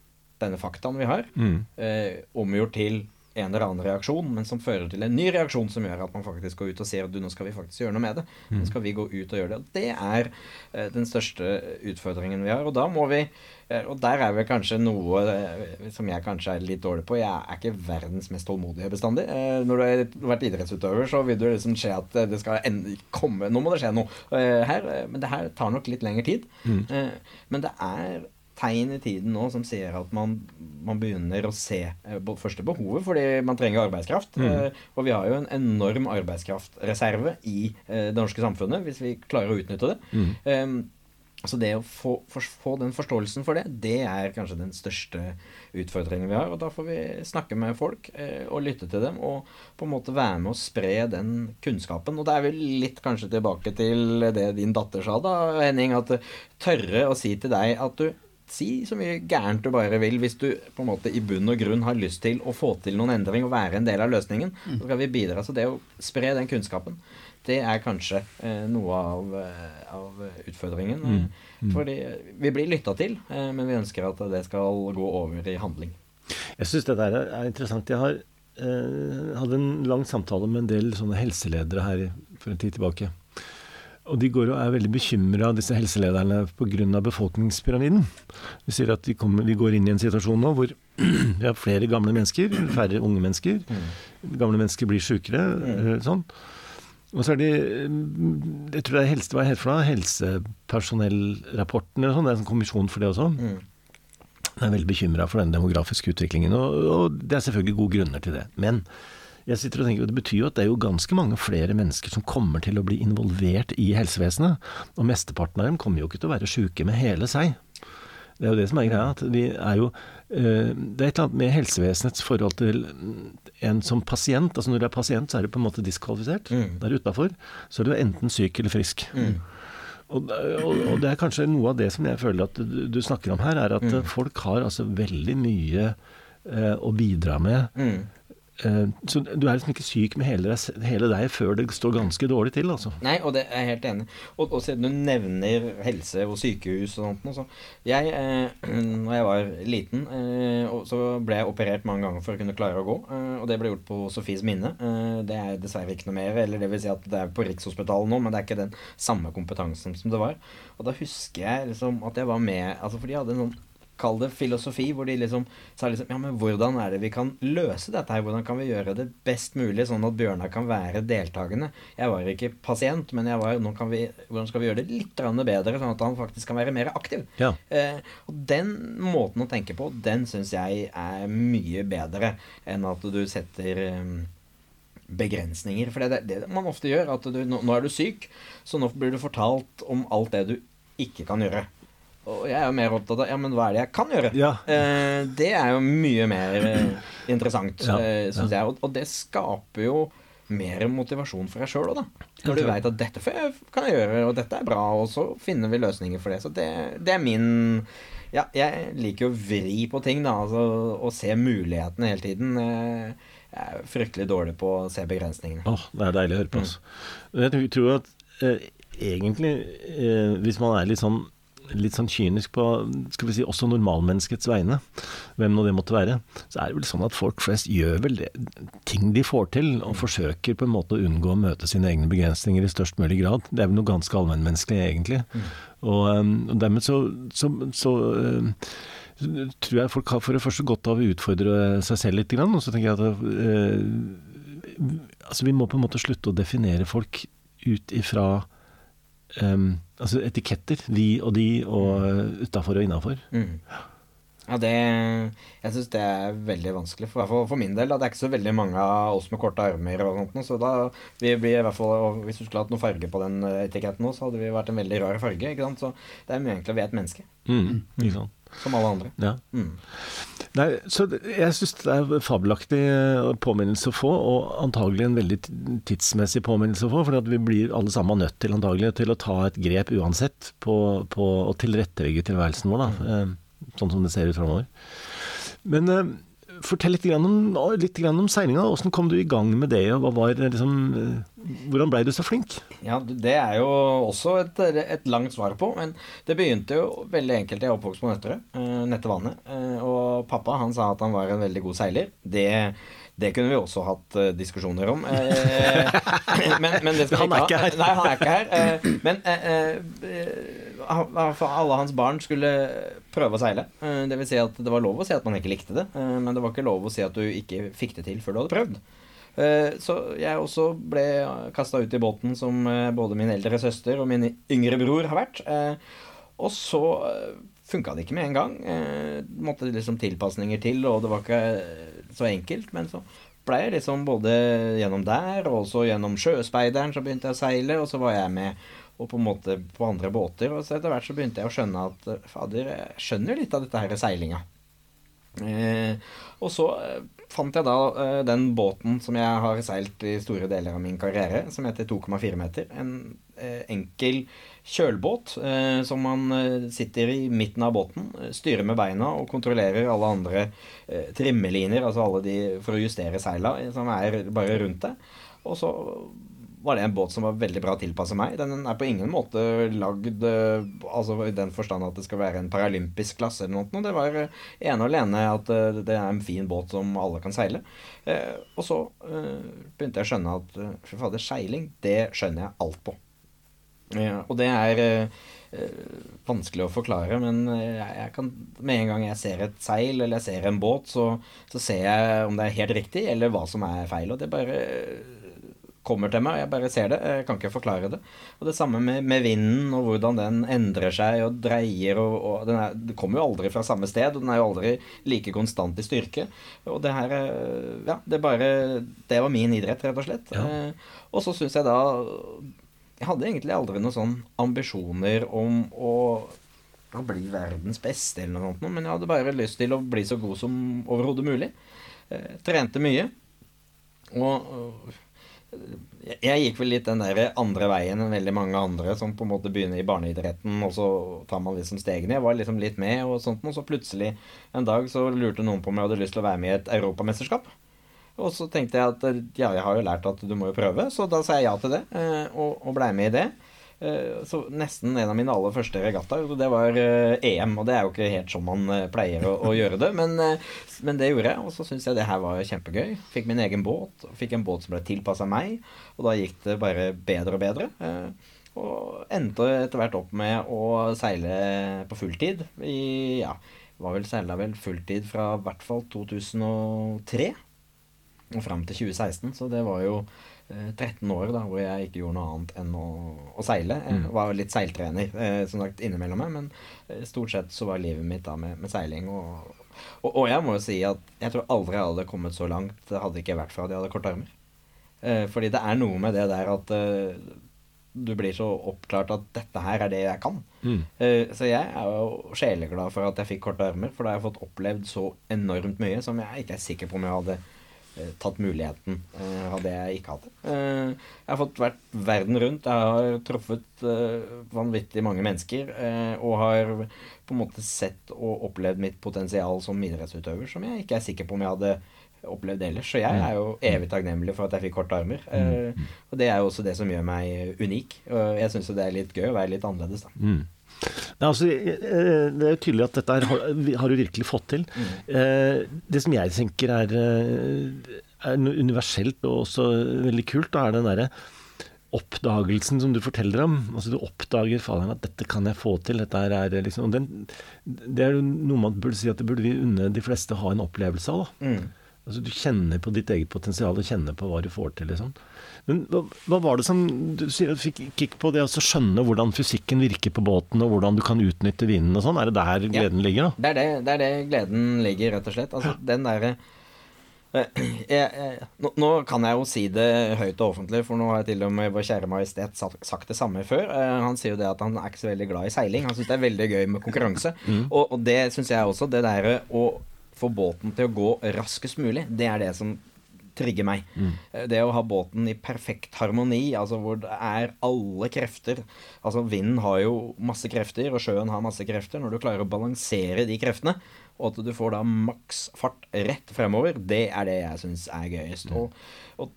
denne faktaen vi har, Mm. eh, omgjort til en eller annen reaksjon, men som fører til en ny reaksjon som gjør at man faktisk går ut og ser at du, nå skal vi faktisk gjøre noe med det. Nå skal vi gå ut og gjøre det. Og det er eh, den største utfordringen vi har. Og da må vi eh, Og der er vel kanskje noe eh, som jeg kanskje er litt dårlig på. Jeg er ikke verdens mest tålmodige bestandig. Når du har vært idrettsutøver, så vil det liksom skje at det skal komme Nå må det skje noe her. Men det her tar nok litt lengre tid. Mm. men det er tegn i tiden nå som sier at man, man begynner å se eh, første behovet fordi man trenger arbeidskraft. Eh, og vi har jo en enorm arbeidskraftreserve i eh, det norske samfunnet, hvis vi klarer å utnytte det. Eh, så det å få, for, få den forståelsen for det, det er kanskje den største utfordringen vi har. Og da får vi snakke med folk og lytte til dem, og på en måte være med å spre den kunnskapen. Og det er vel litt kanskje tilbake til det din datter sa da, Henning, at tørre å si til deg at du Si så mye gærent du bare vil, hvis du på en måte i bunn og grunn har lyst til å få til noen endring og være en del av løsningen. Så skal vi bidra. Så det å spre den kunnskapen, det er kanskje eh, noe av, eh, av utfordringen. Eh, Fordi vi blir lytta til, eh, men vi ønsker at det skal gå over i handling. Jeg syns det der er, er interessant. Jeg har eh, hadde en lang samtale med en del sånne helseledere her for en tid tilbake. Og de går og er veldig bekymra, disse helselederne, pga. befolkningspyramiden. De sier at de, kommer, de går inn i en situasjon nå hvor [CLEARS THROAT] vi har flere gamle mennesker, færre unge mennesker. Gamle mennesker blir sjukere. eh, Sånn. Og så er de mm, Jeg tror det er helse, hva det for noe? Helsepersonellrapporten eller sånn. Det er en sånn kommisjon for det også. Jeg er veldig bekymra for den demografiske utviklingen, og, og det er selvfølgelig gode grunner til det. Men jeg sitter og tenker, det betyr jo at det er jo ganske mange flere mennesker som kommer til å bli involvert i helsevesenet. Og mesteparten av dem kommer jo ikke til å være sjuke med hele seg. Det er jo det som er greia. at vi er jo, eh, Det er et eller annet med helsevesenets forhold til en som pasient. altså Når du er pasient, så er du på en måte diskvalifisert. Mm. Der utafor så er du enten syk eller frisk. Og, og, og det er kanskje noe av det som jeg føler at du, du snakker om her, er at mm. folk har altså veldig mye eh, å bidra med. Mm. Eh, så du er liksom ikke syk med hele deg, hele deg før det står ganske dårlig til, altså. Nei, og det er jeg helt enig. Og, og siden du nevner helse og sykehus og sånt så Jeg, eh, [CLEARS THROAT] når jeg var liten, eh, så ble jeg operert mange ganger for å kunne klare å gå. Eh, og det ble gjort på Sofies minne. Eh, det er dessverre ikke noe mer. Eller det vil si at det er på Rikshospitalet nå, men det er ikke den samme kompetansen som det var. Og da husker jeg liksom at jeg var med Altså, for de hadde en sånn Kall det filosofi, hvor de liksom sa liksom Ja, men hvordan er det vi kan løse dette her? Hvordan kan vi gjøre det best mulig, sånn at Bjørnar kan være deltakende? Jeg var ikke pasient, men jeg var nå kan vi, hvordan skal vi gjøre det litt bedre, sånn at han faktisk kan være mer aktiv? Ja. Eh, og den måten å tenke på, den syns jeg er mye bedre enn at du setter eh, begrensninger. For det er det man ofte gjør. At du, nå, nå er du syk, så nå blir du fortalt om alt det du ikke kan gjøre. Og jeg er jo mer opptatt av ja, men hva er det jeg kan gjøre? Ja. Eh, det er jo mye mer eh, interessant, Ja, eh, syns ja. jeg. Og, og det skaper jo mer motivasjon for deg sjøl òg, da. Når du veit at dette kan jeg gjøre, og dette er bra, og så finner vi løsninger for det. Så det, det er min Ja, jeg liker å vri på ting, da. Altså å se mulighetene hele tiden. Eh, Jeg er fryktelig dårlig på å se begrensningene. Åh, det er deilig å høre på. Altså. Jeg tror- tror at eh, egentlig, eh, hvis man er litt sånn litt sånn kynisk på skal vi si, også normalmenneskets vegne, hvem nå det måtte være, så er det vel sånn at folk flest gjør vel det, ting de får til, og forsøker på en måte å unngå å møte sine egne begrensninger i størst mulig grad. Det er vel noe ganske allmennmenneskelig, egentlig. Og, um, og dermed så, så, så um, tror jeg folk har for det første godt av å utfordre seg selv litt, og så tenker jeg at eh, altså vi må på en måte slutte å definere folk ut ifra um, altså etiketter. Vi og de, og utafor og innafor. Mm. Ja, det, Jeg syns det er veldig vanskelig. For, for, for min del. Da. Det er ikke så veldig mange av oss med korte armer. og sånt, Så da vi blir i hvert fall, Hvis du skulle hatt noe farge på den etiketten nå, så hadde vi vært en veldig rar farge. ikke sant? Så det er mye enklere å være et menneske. Mm, ikke sant. Som alle andre. Ja. Mm. Nei, så Jeg syns det er fabelaktig eh, påminnelse å få, og antagelig en veldig tidsmessig påminnelse å få. For vi blir alle sammen nødt til antagelig til å ta et grep uansett på, på å tilrettelegge tilværelsen vår. da, eh, Sånn som det ser ut framover. Men eh, fortell litt, grann om, litt grann om seilinga. Hvordan kom du i gang med det? var liksom, Hvordan blei du så flink? Ja, Det er jo også et, et, langt svar på. Men det begynte jo veldig enkelt. Jeg er oppvokst på Nøtterøy, Nettevannet. Og pappa han sa at han var en veldig god seiler. Det det kunne vi også hatt uh, diskusjoner om. Uh, [LAUGHS] men, men han er ikke her. Nei, han er ikke her. Men alle hans barn skulle prøve å seile. det vil si at det var lov å si at man ikke likte det, men det var ikke lov å si at du ikke fikk det til før du hadde prøvd. Så jeg også ble kasta ut i båten som både min eldre søster og min yngre bror har vært. Og så funka det ikke med en gang. Måtte liksom tilpasninger til, og det var ikke så enkelt. Men så ble jeg liksom både gjennom der, og også gjennom Sjøspeideren, så begynte jeg å seile, og så var jeg med og på en måte på andre båter. Og så etter hvert så begynte jeg å skjønne at fader, jeg skjønner litt av dette her seilinga. Eh, og så eh, fant jeg da eh, den båten som jeg har seilt i store deler av min karriere, som heter 2,4 meter. En eh, enkel kjølbåt eh, som man eh, sitter i midten av båten, eh, styrer med beina og kontrollerer alle andre eh, trimmeliner, altså alle de for å justere seila, som er bare rundt det. Og så var det en båt som var veldig bra tilpasset meg. Den er på ingen måte lagd altså i den forstand at det skal være en paralympisk klasse eller noe. Det var ene og alene at det er en fin båt som alle kan seile. Og så begynte jeg å skjønne at fy fader, seiling, det skjønner jeg alt på. Og det er eh, vanskelig å forklare, men jeg, kan, med en gang jeg ser et seil eller jeg ser en båt, så, så, ser jeg om det er helt riktig, eller hva som er feil. Og det bare kommer til meg, jeg bare ser det. Jeg kan ikke forklare det. Og det samme med, med vinden, og hvordan den endrer seg og dreier. og, og den, er, den, kommer jo aldri fra samme sted, og den er jo aldri like konstant i styrke. Og det her Ja, det bare Det var min idrett, rett og slett. Ja. Eh, og så syns jeg da jeg hadde egentlig aldri noen sånn ambisjoner om å, å bli verdens beste, eller noe sånt, men jeg hadde bare lyst til å bli så god som overhodet mulig. Eh, trente mye. Og jeg gikk vel litt den der andre veien enn veldig mange andre som på en måte begynner i barneidretten, og så tar man liksom stegene. Jeg var liksom litt med, og sånt, og så plutselig en dag så lurte noen på om jeg hadde lyst til å være med i et europamesterskap. Og så tenkte jeg at ja, jeg har jo lært at du må jo prøve, så da sa jeg ja til det, eh, og, og blei med i det. Eh, så nesten en av mine aller første regattaer, det var EM. Eh, og det er jo ikke helt sånn man pleier å, å gjøre det, men, men, det gjorde jeg. Og så syntes jeg det her var kjempegøy. Fikk min egen båt. Fikk en båt som ble tilpassa meg, og da gikk det bare bedre og bedre. Og endte etter hvert opp med å seile på fulltid i ja, var vel seila vel fulltid fra i hvert fall 2003 og fram til 2016. Så det var jo eh, 13 år da, hvor jeg ikke gjorde noe annet enn å, å seile. Jeg mm. var litt seiltrener eh, som sagt innimellom meg, men eh, stort sett så var livet mitt da med, med seiling. Og, og, og, jeg må jo si at jeg tror aldri jeg hadde kommet så langt det hadde ikke vært for at jeg hadde korte armer. Eh, fordi det er noe med det der at eh, du blir så oppklart at dette her er det jeg kan. Mm. Så jeg er jo sjeleglad for at jeg fikk korte armer, for da har jeg fått opplevd så enormt mye som jeg ikke er sikker på om jeg hadde Eh, tatt muligheten uh, hadde jeg ikke hatt det. Uh, jeg har fått vært verden rundt. Jeg har truffet vanvittig mange mennesker og har på en måte sett og opplevd mitt potensial som idrettsutøver som jeg ikke er sikker på om jeg hadde opplevd ellers. Så jeg er jo evig takknemlig for at jeg fikk korte armer. og det er jo også det som gjør meg unik. Og jeg syns det er litt gøy å være litt annerledes, da. Mm. Nei, altså, eh, det er jo tydelig at dette har, har du virkelig fått til. Mm. Eh, det som jeg tenker er, eh, er universelt og også veldig kult, da er den derre oppdagelsen som du forteller om. Altså Du oppdager faderen at 'dette kan jeg få til'. dette er liksom, den, Det er jo noe man burde si at det burde vi unne de fleste ha en opplevelse av. da. Mm. Altså Du kjenner på ditt eget potensial og kjenner på hva du får til. liksom. Men hva, hva var det som Du sier at fikk kick på det å skjønne hvordan fysikken virker på båten, og hvordan du kan utnytte vinden og sånn. Er det der gleden ja. ligger, da? Det er det, det er det gleden ligger, rett og slett. Altså den derre [CLEARS THROAT] nå, nå, kan jeg jo si det høyt og offentlig, for nå har jeg til og med vår kjære majestet sagt det samme før. Uh, han sier jo det at han er ikke så veldig glad i seiling. Han syns det er veldig gøy med konkurranse. [LAUGHS] Mm. Og, og, det syns jeg også. Det derre å få båten til å gå raskest mulig, det er det som trigger meg. Mm. Det å ha båten i perfekt harmoni, altså hvor det er alle krefter Altså vinden har jo masse krefter, og sjøen har masse krefter. Når du klarer å balansere de kreftene, og at du får da maks fart rett fremover, det er det jeg syns er gøyest. Mm. Og, og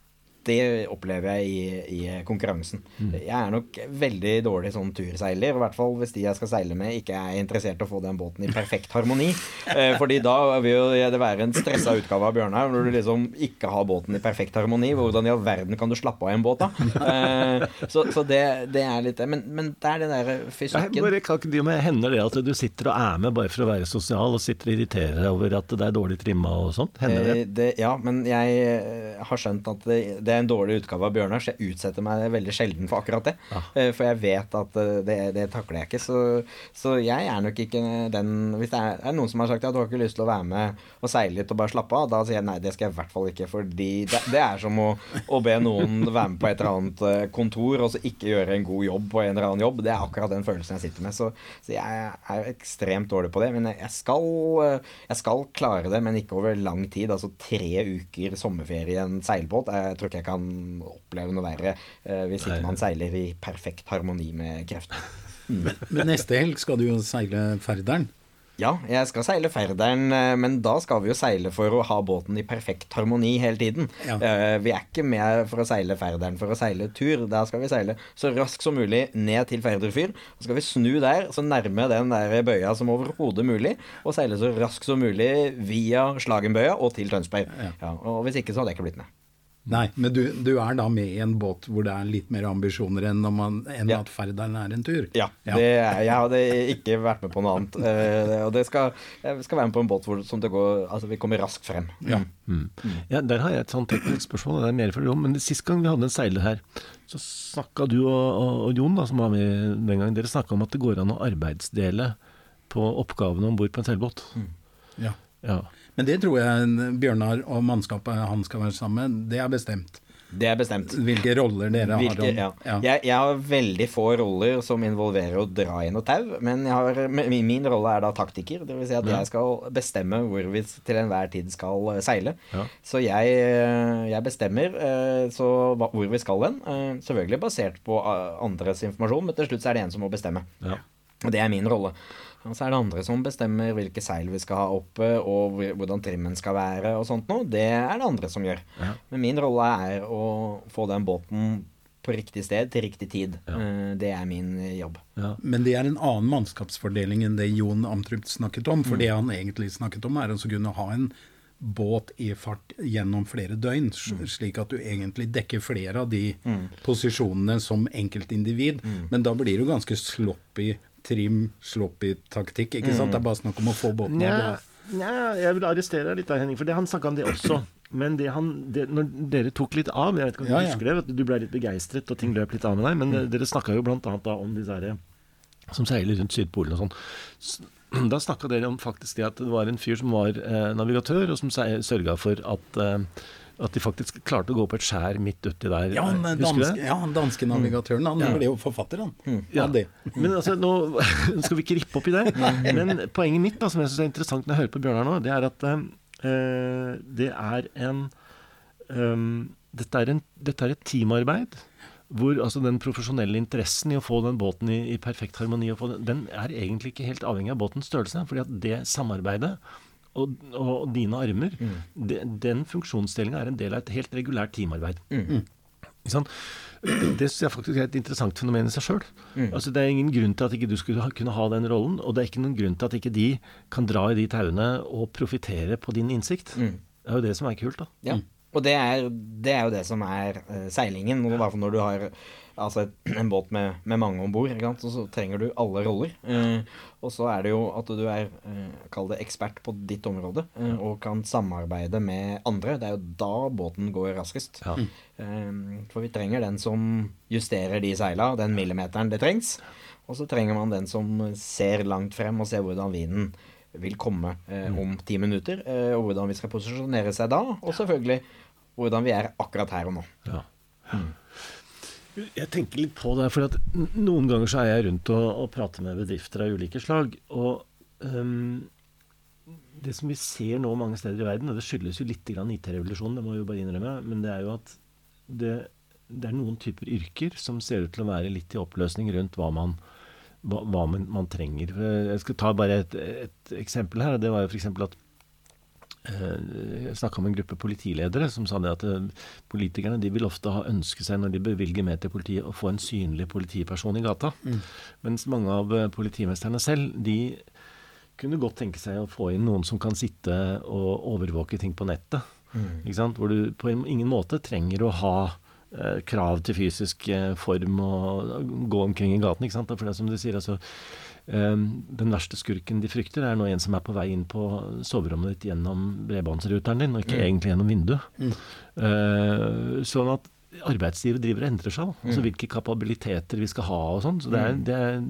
det opplever jeg i, i konkurransen. Mm. Jeg er nok veldig dårlig sånn turseiler, i hvert fall hvis de jeg skal seile med, ikke er interessert i å få den båten i perfekt harmoni. [LAUGHS] Eh, fordi da vil jo det være en stressa utgave av Bjørnar, når du liksom ikke har båten i perfekt harmoni. Hvordan i all verden kan du slappe av i en båt, da? Eh, så, så det, det, er litt men, men det er det der fysikken. Bare, kan ikke de Hender det at du sitter og er med bare for å være sosial, og sitter og irriterer deg over at det er dårlig trimma og sånt? Hender det? Eh, det? Ja, men jeg eh, har skjønt at det, det en dårlig utgave av Bjørnar, så jeg utsetter meg veldig sjelden for akkurat det. Ja. Eh, for jeg vet at eh, det, det takler jeg ikke. Så, så, jeg er nok ikke den Hvis det er, er, noen som har sagt at du har ikke lyst til å være med og seile litt og bare slappe av, da sier jeg nei, det skal jeg i hvert fall ikke. Fordi det, det er som å, å, be noen være med på et eller annet eh, kontor og så ikke gjøre en god jobb på en eller annen jobb. Det er akkurat den følelsen jeg sitter med. Så, så jeg er ekstremt dårlig på det. Men jeg skal, jeg skal klare det, men ikke over lang tid. Altså tre uker sommerferie i en seilbåt. Jeg tror ikke jeg kan oppleve noe verre eh, hvis ikke man seiler i perfekt harmoni med kreftene. [LAUGHS] Mm. Men neste helg skal du jo seile Færderen. Ja, jeg skal seile Færderen, eh, men da skal vi jo seile for å ha båten i perfekt harmoni hele tiden. Ja. Eh, vi er ikke med for å seile Færderen for å seile tur. Da skal vi seile så raskt som mulig ned til ferderfyr Så skal vi snu der, så nærme den der bøya som overhodet mulig, og seile så raskt som mulig via Slagenbøya og til Tønsberg. Ja. Ja, og hvis ikke, så hadde jeg ikke blitt med. Nei, men du, du, er da med i en båt hvor det er litt mer ambisjoner enn, man, enn ja. at ferderen er en tur? Ja, ja. Det, jeg hadde ikke vært med på noe annet. Uh, og det skal, jeg skal være med på en båt hvor som det går, altså vi kommer raskt frem. Ja. Mm. Mm. ja Der har jeg et sånt teknisk spørsmål, det er mer for om, men sist gang vi hadde en seiler her, så snakka du og, og, og, Jon, da, som var med den gangen, dere snakka om at det går an å arbeidsdele på oppgavene om bord på en seilbåt. Mm. Ja. ja. Men det tror jeg Bjørnar og mannskapet han skal være sammen det er bestemt. Det er bestemt. Hvilke roller dere Hvilke, har. Ja. Ja. Jeg, jeg, har veldig få roller som involverer å dra i noe tau. Men har, min rolle er da taktiker. Dvs. Si at jeg skal bestemme hvor vi til enhver tid skal eh, seile. Ja. Så jeg, eh, jeg bestemmer eh, så, hvor vi skal hen. Selvfølgelig basert på andres informasjon, men til slutt er det en som må bestemme. Og det er min rolle. Og så er det andre som bestemmer hvilke seil vi skal ha oppe, og hvordan trimmen skal være og sånt noe. Det er det andre som gjør. Ja. Men min rolle er å få den båten på riktig sted til riktig tid. Ja. Eh, det er min jobb. Ja. Men det er en annen mannskapsfordeling enn det Jon Amtrup snakket om. For mm. det han egentlig snakket om, er å kunne ha en båt i fart gjennom flere døgn, mm. slik at du egentlig dekker flere av de mm. posisjonene som enkeltindivid. Mm. Men da blir du ganske sloppy trim, sloppy-taktikk. ikke sant? Det er bare snakk om å få båten av. Nja, jeg vil arrestere deg litt, der, Henning, for det han snakka om det også. [CLEARS THROAT] Men det han, det, når dere tok litt av Jeg vet ikke om du ja, ja. husker det, du ble litt begeistret, og ting løp litt av med deg. Men mm. dere snakka jo blant annet da om disse herre som seiler rundt Sydpolen og sånn. [CLEARS THROAT] Da snakka dere om faktisk det at det var en fyr som var eh, navigatør, og som sørga for at eh, at de faktisk klarte å gå på et skjær midt uti der. Ja, han danske, ja, danske navigatøren. Han ja. ble jo forfatter, han. Mm. Ja. [LAUGHS] Men altså, nå [LAUGHS] skal vi ikke rippe opp i det. Men poenget mitt, da, som jeg syns er interessant når jeg hører på Bjørnar nå, det er at uh, det er en um, dette, er en, dette er et teamarbeid. Hvor altså den profesjonelle interessen i å få den båten i, i perfekt harmoni, den, den, er egentlig ikke helt avhengig av båtens størrelse. fordi at det samarbeidet og, og dine armer, mm. de, den funksjonsdelinga er en del av et helt regulært teamarbeid. Mm. Sånn? Det synes jeg faktisk er et interessant fenomen i seg sjøl. Mm. Altså, det er ingen grunn til at ikke du skulle ha, kunne ha den rollen, og det er ikke noen grunn til at ikke de kan dra i de tauene og profitere på din innsikt. Mm. Det er jo det som er kult, da. Ja. Og det er, det er, jo det som er uh, seilingen. I hvert fall når du har altså et, en båt med, med mange om bord, og så trenger du alle roller. Eh, og så er det jo at du er, eh, kall det ekspert på ditt område, eh, og kan samarbeide med andre. Det er jo da båten går raskest. Ja. Eh, for vi trenger den som justerer de seila, den millimeteren det trengs. Og så trenger man den som ser langt frem og ser hvordan vinden vil komme eh, om ti minutter. Eh, og hvordan vi skal posisjonere seg da. Og selvfølgelig hvordan vi er akkurat her og nå. Ja. Jeg tenker litt på det, for noen ganger så er jeg rundt og, og prater med bedrifter av ulike slag. Og um, det som vi ser nå mange steder i verden, og det skyldes jo litt IT-revolusjonen, det må vi jo bare innrømme, men det er jo at det, det er noen typer yrker som ser ut til å være litt i oppløsning rundt hva man, hva, hva man, man trenger. Jeg skal ta bare et, et eksempel her. og Det var jo f.eks. at Jeg snakka med en gruppe politiledere som sa det at eh, politikerne de vil ofte ha ønske seg, når de bevilger mer til politiet, å få en synlig politiperson i gata. Mens mange av eh, politimesterne selv, de kunne godt tenke seg å få inn noen som kan sitte og overvåke ting på nettet. Ikke sant? Hvor du på ingen måte trenger å ha eh, krav til fysisk eh, form og gå omkring i gaten. Ikke sant? For det er som du sier, altså eh, Den verste skurken de frykter, er nå en som er på vei inn på soverommet ditt gjennom bredbåndsruteren din, og ikke egentlig gjennom vinduet. Eh, sånn at arbeidslivet driver og endrer seg. Altså Hvilke kapabiliteter vi skal ha og sånn. Så det er, det er,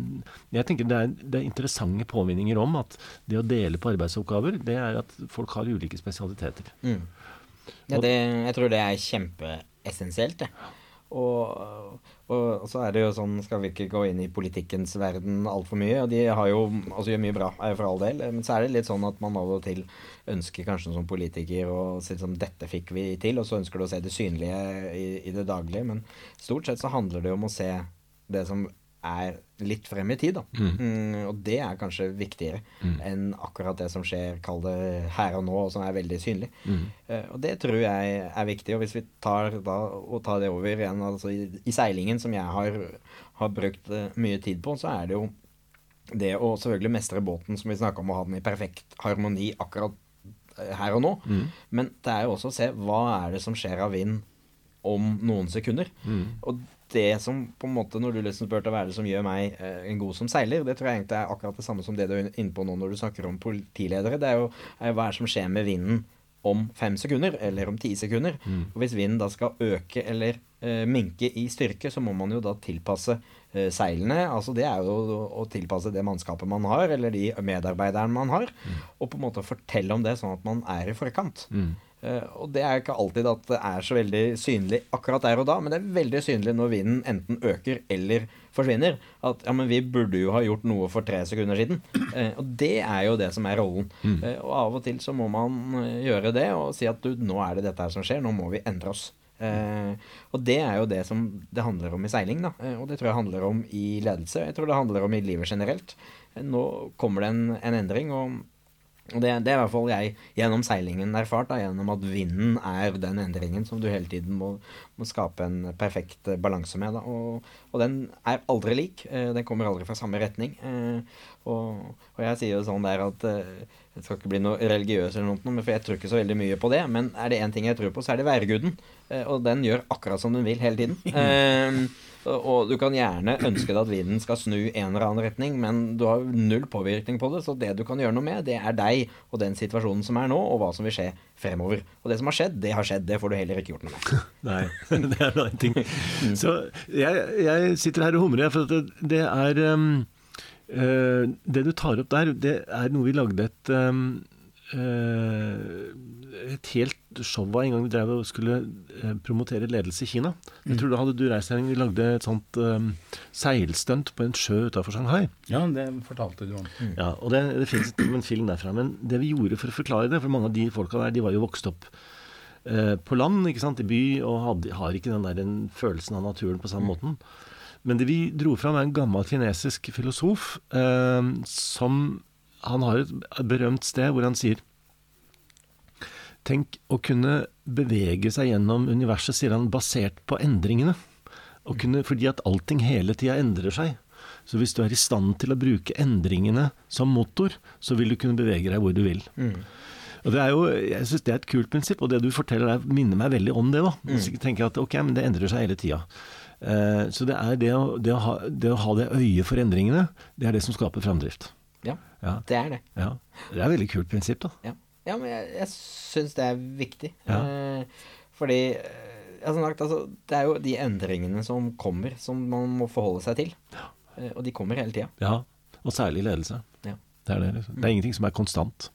jeg tenker det er, det er interessante påminninger om at det å dele på arbeidsoppgaver, det er at folk har ulike spesialiteter. Mm. Ja, det, jeg tror det er kjempeessensielt, det. Og, og så er det jo sånn, skal vi ikke gå inn i politikkens verden altfor mye, og de har jo altså gjør mye bra, for all del, men så er det litt sånn at man av og til ønsker kanskje som politiker å si som dette fikk vi til, og så ønsker du å se det synlige i, i det daglige, men stort sett så handler det jo om å se det som er litt frem i tid, da. Mm, og det er kanskje viktigere enn akkurat det som skjer, kall det her og nå, og som er veldig synlig. Uh, og det tror jeg er viktig. Og hvis vi tar, da, og tar det over igjen altså i, i seilingen, som jeg har, har brukt uh, mye tid på, så er det jo det å selvfølgelig mestre båten, som vi snakka om, å ha den i perfekt harmoni akkurat eh, her og nå. Men det er jo også å se hva er det som skjer av vind om noen sekunder. Og det som på en måte, når du liksom spurte hva er det som gjør meg eh, en god som seiler, det tror jeg egentlig er akkurat det samme som det du er inne på nå når du snakker om politiledere. Det er jo er hva er det som skjer med vinden om fem sekunder, eller om ti sekunder. Og hvis vinden da skal øke eller eh, minke i styrke, så må man jo da tilpasse eh, seilene. Altså det er jo å, tilpasse det mannskapet man har, eller de medarbeiderne man har, og på en måte fortelle om det, sånn at man er i forkant. Eh, og det er ikke alltid at det er så veldig synlig akkurat der og da, men det er veldig synlig når vinden enten øker eller forsvinner. At ja, men vi burde jo ha gjort noe for tre sekunder siden. Eh, og det er jo det som er rollen. Eh, og av og til så må man eh, gjøre det og si at du, nå er det dette her som skjer, nå må vi endre oss. Uh, og det er jo det som det handler om i seiling, da. Uh, og det tror jeg handler om i ledelse. Jeg tror det handler om i livet generelt. Uh, nå kommer det en, en endring, og det, det er i hvert fall jeg gjennom seilingen erfart, da, gjennom at vinden er den endringen som du hele tiden må, må skape en perfekt eh, balanse med. Da. Og, og den er aldri lik. Eh, den kommer aldri fra samme retning. Eh, og, og jeg sier jo sånn der at jeg skal ikke bli noe religiøs, eller noe, for jeg tror ikke så veldig mye på det. Men er det én ting jeg tror på, så er det værguden. Eh, og den gjør akkurat som den vil hele tiden. [LAUGHS] Eh, og, du kan gjerne ønske deg at vinden skal snu en eller annen retning, men du har null påvirkning på det. Så det du kan gjøre noe med, det er deg og den situasjonen som er nå, og hva som vil skje fremover. Og det som har skjedd, det har skjedd. Det får du heller ikke gjort noe med. [LAUGHS] Nei, [LAUGHS] det er noe ting. Så jeg, jeg sitter her og humrer, for at det, det er um, uh, Det du tar opp der, det er noe vi lagde et um, eh, et helt show av en gang vi drev og skulle eh, promotere ledelse i Kina. Jeg tror da hadde du reist her vi lagde et sånt um, seilstunt på en sjø utafor Shanghai. Ja, det fortalte du om. Ja, og det, det finnes en film derfra. Men det vi gjorde for å forklare det, for mange av de folka der, de var jo vokst opp uh, på land, ikke sant, i by, og hadde, har ikke den der den følelsen av naturen på samme måten. Men det vi dro fram, er en gammel kinesisk filosof uh, som Han har et berømt sted hvor han sier Tenk å kunne bevege seg gjennom universet, sier han, basert på endringene. Og kunne, fordi at allting hele tida endrer seg. Så hvis du er i stand til å bruke endringene som motor, så vil du kunne bevege deg hvor du vil. Og det er jo, Jeg syns det er et kult prinsipp, og det du forteller der minner meg veldig om det. da. Så jeg tenker at ok, men det endrer seg hele tida. Eh, så det er det å, det, å ha, det å ha det øyet for endringene, det er det som skaper framdrift. Ja, Ja. det er det. Ja. Det er et veldig kult prinsipp, da. Ja, ja men jeg, jeg syns det er viktig. Ja. Eh, fordi eh, ja, som sagt, altså, det er jo de endringene som kommer, som man må forholde seg til. Eh, og de kommer hele tida. Ja. Og særlig ledelse. Ja. Det er det. Liksom. Det er ingenting som er konstant.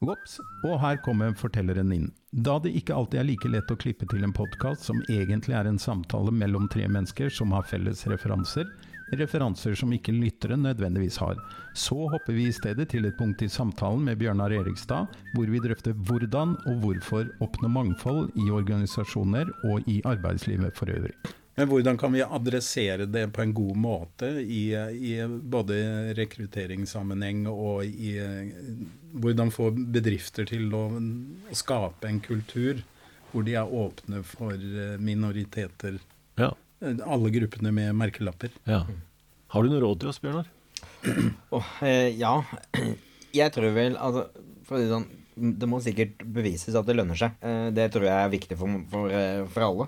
Ops, og her kommer fortelleren inn. Da det ikke alltid er like lett å klippe til en podkast som egentlig er en samtale mellom tre mennesker som har felles referanser, referanser som ikke lyttere nødvendigvis har, så hopper vi i stedet til et punkt i samtalen med Bjørnar Erikstad, hvor vi drøfter hvordan og hvorfor oppnå mangfold i organisasjoner og i arbeidslivet for øvrig. Men hvordan kan vi adressere det på en god måte i, i både rekrutteringssammenheng og i hvordan få bedrifter til å, å skape en kultur hvor de er åpne for eh, minoriteter, Ja. Alle gruppene med merkelapper? ja. Har du noe råd til oss, Bjørnar? [CLEARS THROAT] Oh, eh, ja. [CLEARS THROAT] Jeg tror vel altså, for å si sånn, Det må sikkert bevises at det lønner seg. Eh, det tror jeg er viktig for, for, eh, for alle.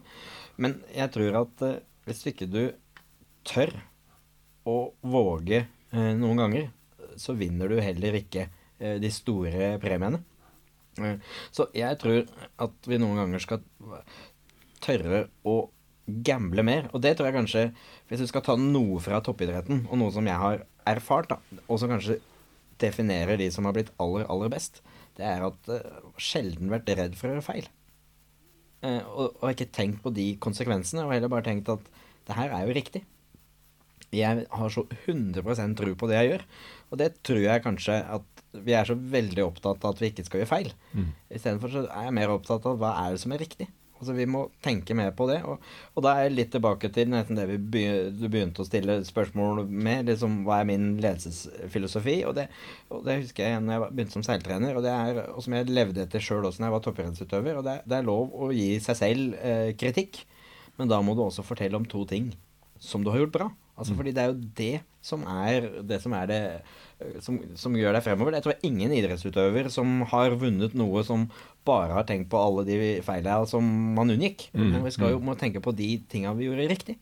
Men jeg tror at eh, hvis ikke du tør å våge eh, noen ganger, så vinner du heller ikke eh, de store premiene. Eh, så jeg tror at vi noen ganger skal tørre å gamble mer. Og det tror jeg kanskje, hvis du skal ta noe fra toppidretten, og noe som jeg har erfart, da, og som kanskje definerer de som har blitt aller, aller best, det er at uh, sjelden vært redd for å gjøre feil. Uh, og, og ikke tenkt på de konsekvensene, og heller bare tenkt at det her er jo riktig. Jeg har så 100% tro på det jeg gjør, og det tror jeg kanskje at vi er så veldig opptatt av at vi ikke skal gjøre feil. Mm. Istedenfor så er jeg mer opptatt av hva er det som er riktig. Altså Vi må tenke mer på det. Og, og da er jeg litt tilbake til nesten det vi begynte, du begynte å stille spørsmål med. liksom Hva er min ledelsesfilosofi? Og det, og det husker jeg da jeg begynte som seiltrener, og, det er, og som jeg levde etter sjøl også da jeg var topprennsutøver. Det, det er lov å gi seg selv eh, kritikk, men da må du også fortelle om to ting som du har gjort bra. Altså fordi det er jo det som er det som er det eh, som, som gjør deg fremover. Jeg tror ingen idrettsutøver som har vunnet noe som bare har tenkt på alle de feilene som man unngikk. Men vi skal jo må tenke på de tinga vi gjorde riktig.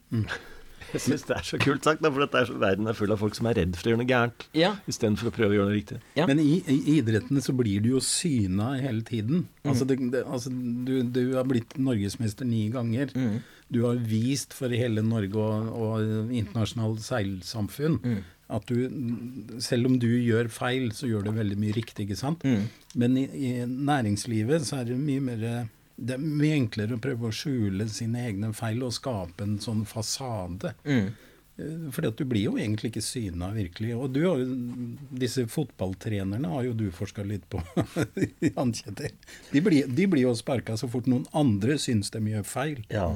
[LAUGHS] Jeg syns det er så kult sagt, da, for dette er så, verden er full av folk som er redd for å gjøre noe gærent, Ja. istedenfor å prøve å gjøre noe riktig. Ja. Men i, i idretten så blir du jo syna hele tiden. Altså, det, det, altså du, du har blitt norgesmester ni ganger. Du har vist for hele Norge og, og internasjonalt seilsamfunn at du, selv om du gjør feil, så gjør du veldig mye riktig, ikke sant? Men i, i næringslivet så er det mye mer det er mye enklere å prøve å skjule sine egne feil og skape en sånn fasade. Mm. Eh, Fordi at du blir jo egentlig ikke syna virkelig. Og du har jo, disse fotballtrenerne har jo du forska litt på, [LAUGHS] Jan Kjetil. De blir, de blir jo sparka så fort noen andre syns de gjør feil. Ja.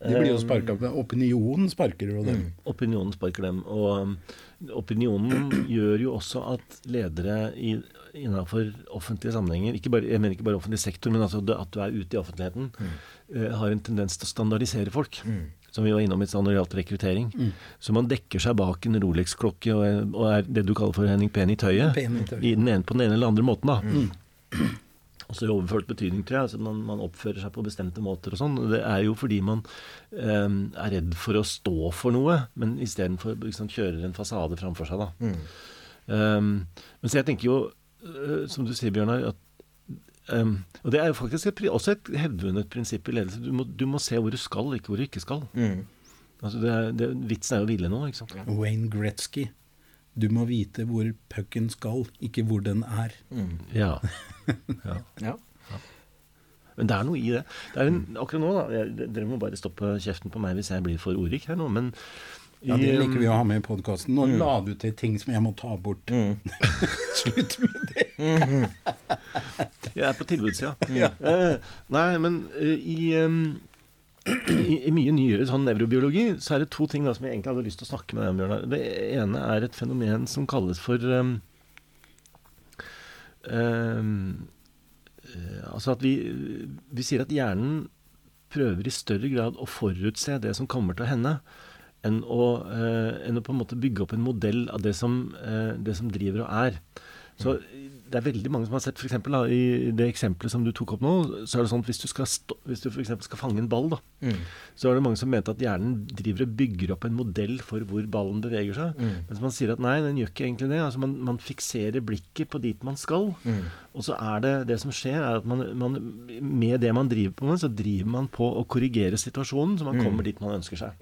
De blir jo sparka Opinionen sparker jo dem. Opinionen sparker dem. Og um, opinionen gjør jo også at ledere i, innenfor offentlige sammenhenger, ikke bare, jeg mener ikke bare offentlig sektor, men altså at du er ute i offentligheten, eh, har en tendens til å standardisere folk. Som vi var innom i stad når det gjaldt rekruttering. Så man dekker seg bak en Rolex-klokke og, og er det du kaller for Henning Pen i tøyet. Pen i tøyet. I den ene, på den ene eller andre måten, da. Også i overført betydning, tror jeg. Altså man, man oppfører seg på bestemte måter og sånn. Det er jo fordi man eh, er redd for å stå for noe, men istedenfor liksom, kjører en fasade framfor seg, da. Um, men så jeg tenker jo, som du sier, Bjørnar, at um, Og det er jo faktisk et, også et hevdvunnet prinsipp i ledelse. Du må, du må se hvor du skal, ikke hvor du ikke skal. Mm. Altså det er, det, vitsen er jo å ville noe, ikke sant. Wayne Gretzky. Du må vite hvor pucken skal, ikke hvor den er. [LAUGHS] Ja. ja. Ja. Men det er noe i det. det er en, akkurat nå, da jeg, Dere må bare stoppe kjeften på meg hvis jeg blir for ordrik her nå, men Ja, Det liker vi å ha med i podkasten. Nå la du til ting som jeg må ta bort. [LAUGHS] Slutt med det. Jeg er på tilbudssida. [LAUGHS] Eh, nei, men eh, i, um, i, i mye nyere sånn nevrobiologi så er det to ting da som jeg egentlig hadde lyst til å snakke med deg om, Bjørnar. Det ene er et fenomen som kalles for um, um, eh, Altså at vi, vi sier at hjernen prøver i større grad å forutse det som kommer til å hende, enn å, eh, enn å på en måte bygge opp en modell av det som, eh, det som driver og er. Så det er veldig mange som har sett for eksempel, da, I det eksempelet som du tok opp nå, så er det sånn at hvis du, skal stå, hvis du for skal fange en ball, da, Mm. så er det mange som mente at hjernen driver og bygger opp en modell for hvor ballen beveger seg. Mm. Mens man sier at nei, den gjør ikke egentlig det. Altså man, man fikserer blikket på dit man skal. Mm. Og så er det det som skjer, er at man, man med det man driver på med, så driver man på å korrigere situasjonen, så man Mm. kommer dit man ønsker seg.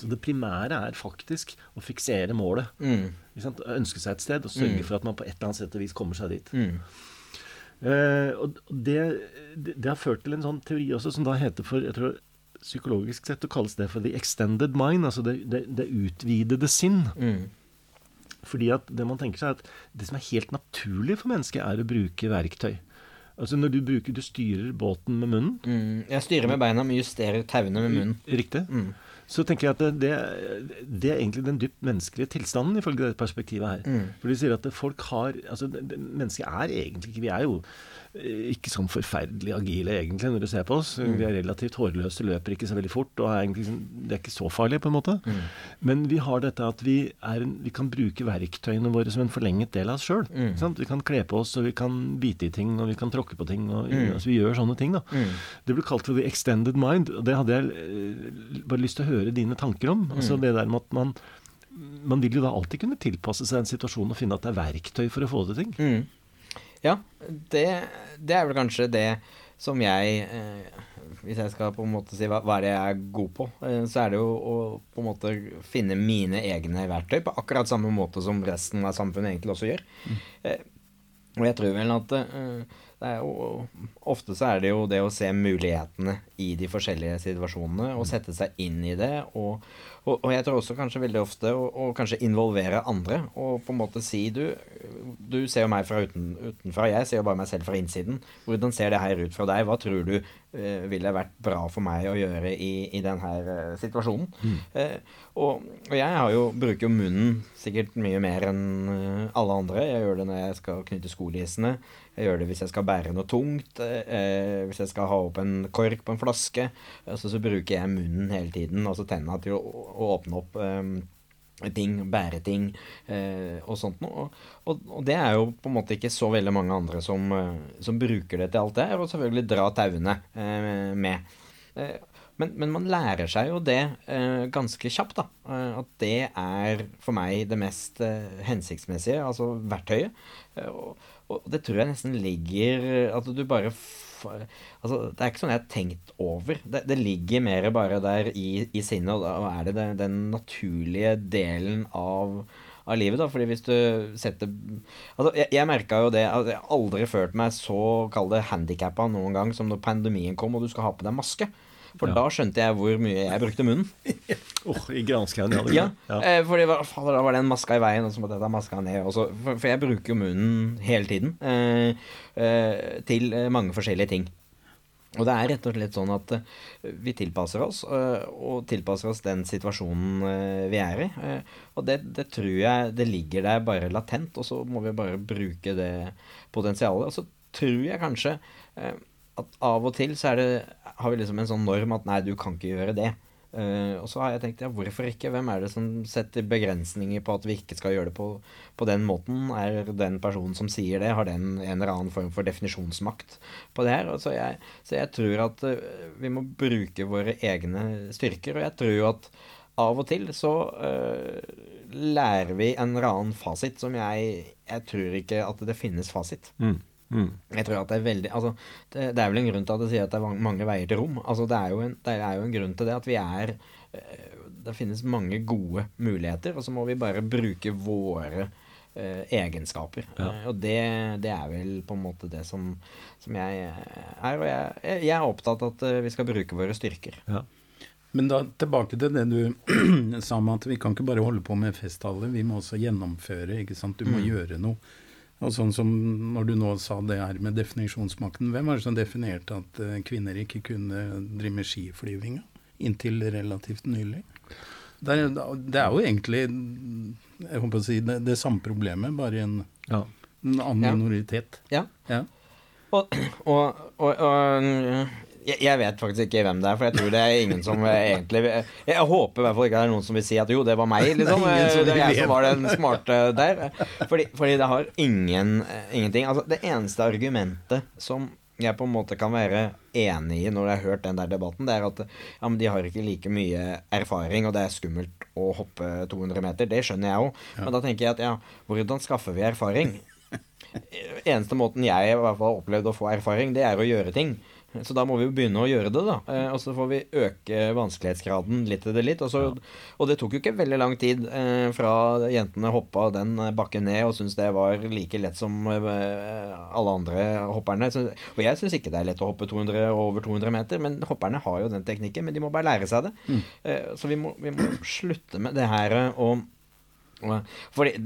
Så det primære er faktisk å fiksere målet. Mm. Ønske seg et sted og sørge Mm. for at man på et eller annet sett og vis kommer seg dit. Mm. Uh, og det, det, det har ført til en sånn teori også som da heter for jeg tror Psykologisk sett så kalles det for the extended mind, altså det, det, det utvidede sinn. Mm. Fordi at det man tenker seg er at det som er helt naturlig for mennesket, er å bruke verktøy. Altså når du bruker Du styrer båten med munnen. Mm. Jeg styrer med beina, men justerer tauene med munnen. Riktig. Mm. Så tenker jeg at det, det, det er egentlig den dypt menneskelige tilstanden, ifølge dette perspektivet her. Mm. For de sier at folk har altså det, det, Mennesket er egentlig ikke Vi er jo ikke sånn forferdelig agile, egentlig, når du ser på oss. Mm. Vi er relativt hårløse, løper ikke så veldig fort, og er egentlig, sånn- det er ikke så farlig, på en måte. Mm. Men vi har dette at vi, en, vi kan bruke verktøyene våre som en forlenget del av oss sjøl. Mm. Vi kan kle på oss, og vi kan bite i ting, og vi kan tråkke på ting. Og, Mm. altså, vi gjør sånne ting, da. Mm. Det ble kalt for the extended mind, og det hadde jeg eh, bare lyst til å høre dine tanker om. Altså Mm. det der med at man man vil jo da alltid kunne tilpasse seg en situasjon og finne at det er verktøy for å få til ting. Mm. Ja, det, det er vel kanskje det som jeg eh, Hvis jeg skal på en måte si hva, hva er det jeg er god på, eh, så er det jo å på en måte finne mine egne verktøy på akkurat samme måte som resten av samfunnet egentlig også gjør. Eh, og jeg tror vel at eh, det jo, ofte så er det jo det å se mulighetene i de forskjellige situasjonene og sette seg inn i det. Og, og, og jeg tror også kanskje veldig ofte å, kanskje involvere andre og på en måte si du, du ser jo meg fra uten, utenfra, jeg ser jo bare meg selv fra innsiden. Hvordan ser det her ut fra deg? Hva tror du uh, ville vært bra for meg å gjøre i, i denne eh, situasjonen? Uh, og, og jeg har jo, bruker jo munnen sikkert mye mer enn alle andre. Jeg gjør det når jeg skal knytte skolissene. Jeg gjør det hvis jeg skal bære noe tungt. Eh, hvis jeg skal ha opp en kork på en flaske. Altså, så bruker jeg munnen hele tiden, altså tenna, til å, å åpne opp eh, ting, bære ting eh, og sånt noe. Og, og, det er jo på en måte ikke så veldig mange andre som, eh, som bruker det til alt det her. Og selvfølgelig dra tauene eh, med. Eh, men, men man lærer seg jo det eh, ganske kjapt, da. At det er for meg det mest eh, hensiktsmessige, altså verktøyet. Og, og det tror jeg nesten ligger At du bare Altså, det er ikke sånn jeg har tenkt over. Det, det ligger mer bare der i, i sinnet, og da er det den, den naturlige delen av av livet, da, fordi hvis du setter Altså, jeg, jeg merka jo det at Jeg har aldri følt meg så, kall handikappa noen gang som når pandemien kom og du skal ha på deg maske. For Ja. da skjønte jeg hvor mye jeg brukte munnen. [LAUGHS] Åh, I granskauen, ja. Ja, eh, fordi hva- fader, da var det en maska i veien, og så måtte jeg ta maska ned. For, for jeg bruker jo munnen hele tiden eh, eh, til eh, mange forskjellige ting. Og det er rett og slett sånn at eh, vi tilpasser oss, og tilpasser oss den situasjonen vi er i. Og det, det tror jeg det ligger der bare latent, og så må vi bare bruke det potensialet. Og så tror jeg kanskje at av og til så det, har vi liksom en sånn norm at nei, du kan ikke gjøre det. Uh, og så har jeg tenkt ja, hvorfor ikke? Hvem er det som setter begrensninger på at vi ikke skal gjøre det på, på den måten? Er den personen som sier det, har den en eller annen form for definisjonsmakt på det her? Så jeg, så jeg tror at uh, vi må bruke våre egne styrker, og jeg tror at av og til så uh, lærer vi en eller annen fasit som jeg Jeg tror ikke at det finnes fasit. Mm. Mm. Jeg tror at det er veldig Altså, det, det er vel en grunn til at det sier at det er mange veier til rom. Altså, det er jo en, det er jo en grunn til det at vi er eh, Det finnes mange gode muligheter, og så må vi bare bruke våre eh, egenskaper. Ja. Eh, og det, det er vel på en måte det som, som jeg er. Og jeg, jeg er opptatt av at eh, vi skal bruke våre styrker. Ja. Men da tilbake til det du [CLEARS THROAT] sa om at vi kan ikke bare holde på med festtaler, vi må også gjennomføre. ikke sant? Du må Mm. gjøre noe. Og sånn som når du nå sa det her med definisjonsmakten, hvem var det som definerte at eh, kvinner ikke kunne drive med skiflyving? Inntil relativt nylig. Det er, det er jo egentlig jeg håper å si, det, det samme problemet, bare i en, Ja. en annen Ja. minoritet. Ja. Ja. Og, og, og, og Jeg, jeg vet faktisk ikke hvem det er, for jeg tror det er ingen som egentlig Jeg, jeg håper i hvert fall ikke det er noen som vil si at jo, det var meg, [LAUGHS] liksom. Er Det er jeg som var den smarte der. Fordi, fordi det har ingen, ingenting Altså, det eneste argumentet som jeg på en måte kan være enig i når jeg har hørt den der debatten, det er at ja, men de har ikke like mye erfaring, og det er skummelt å hoppe 200 meter. Det skjønner jeg jo. Men da tenker jeg at ja, hvordan skaffer vi erfaring? [LAUGHS] eneste måten jeg i hvert fall har opplevd å få erfaring, det er å gjøre ting. Så da må vi jo begynne å gjøre det, da. Eh, og så får vi øke vanskelighetsgraden litt etter litt. Og, så, og det tok jo ikke veldig lang tid eh, fra jentene hoppa den bakken ned og syntes det var like lett som eh, alle andre hopperne. Så, og jeg syns ikke det er lett å hoppe 200 og over 200 meter, men hopperne har jo den teknikken. Men de må bare lære seg det. Eh, så vi må, vi må slutte med det her og Fordi,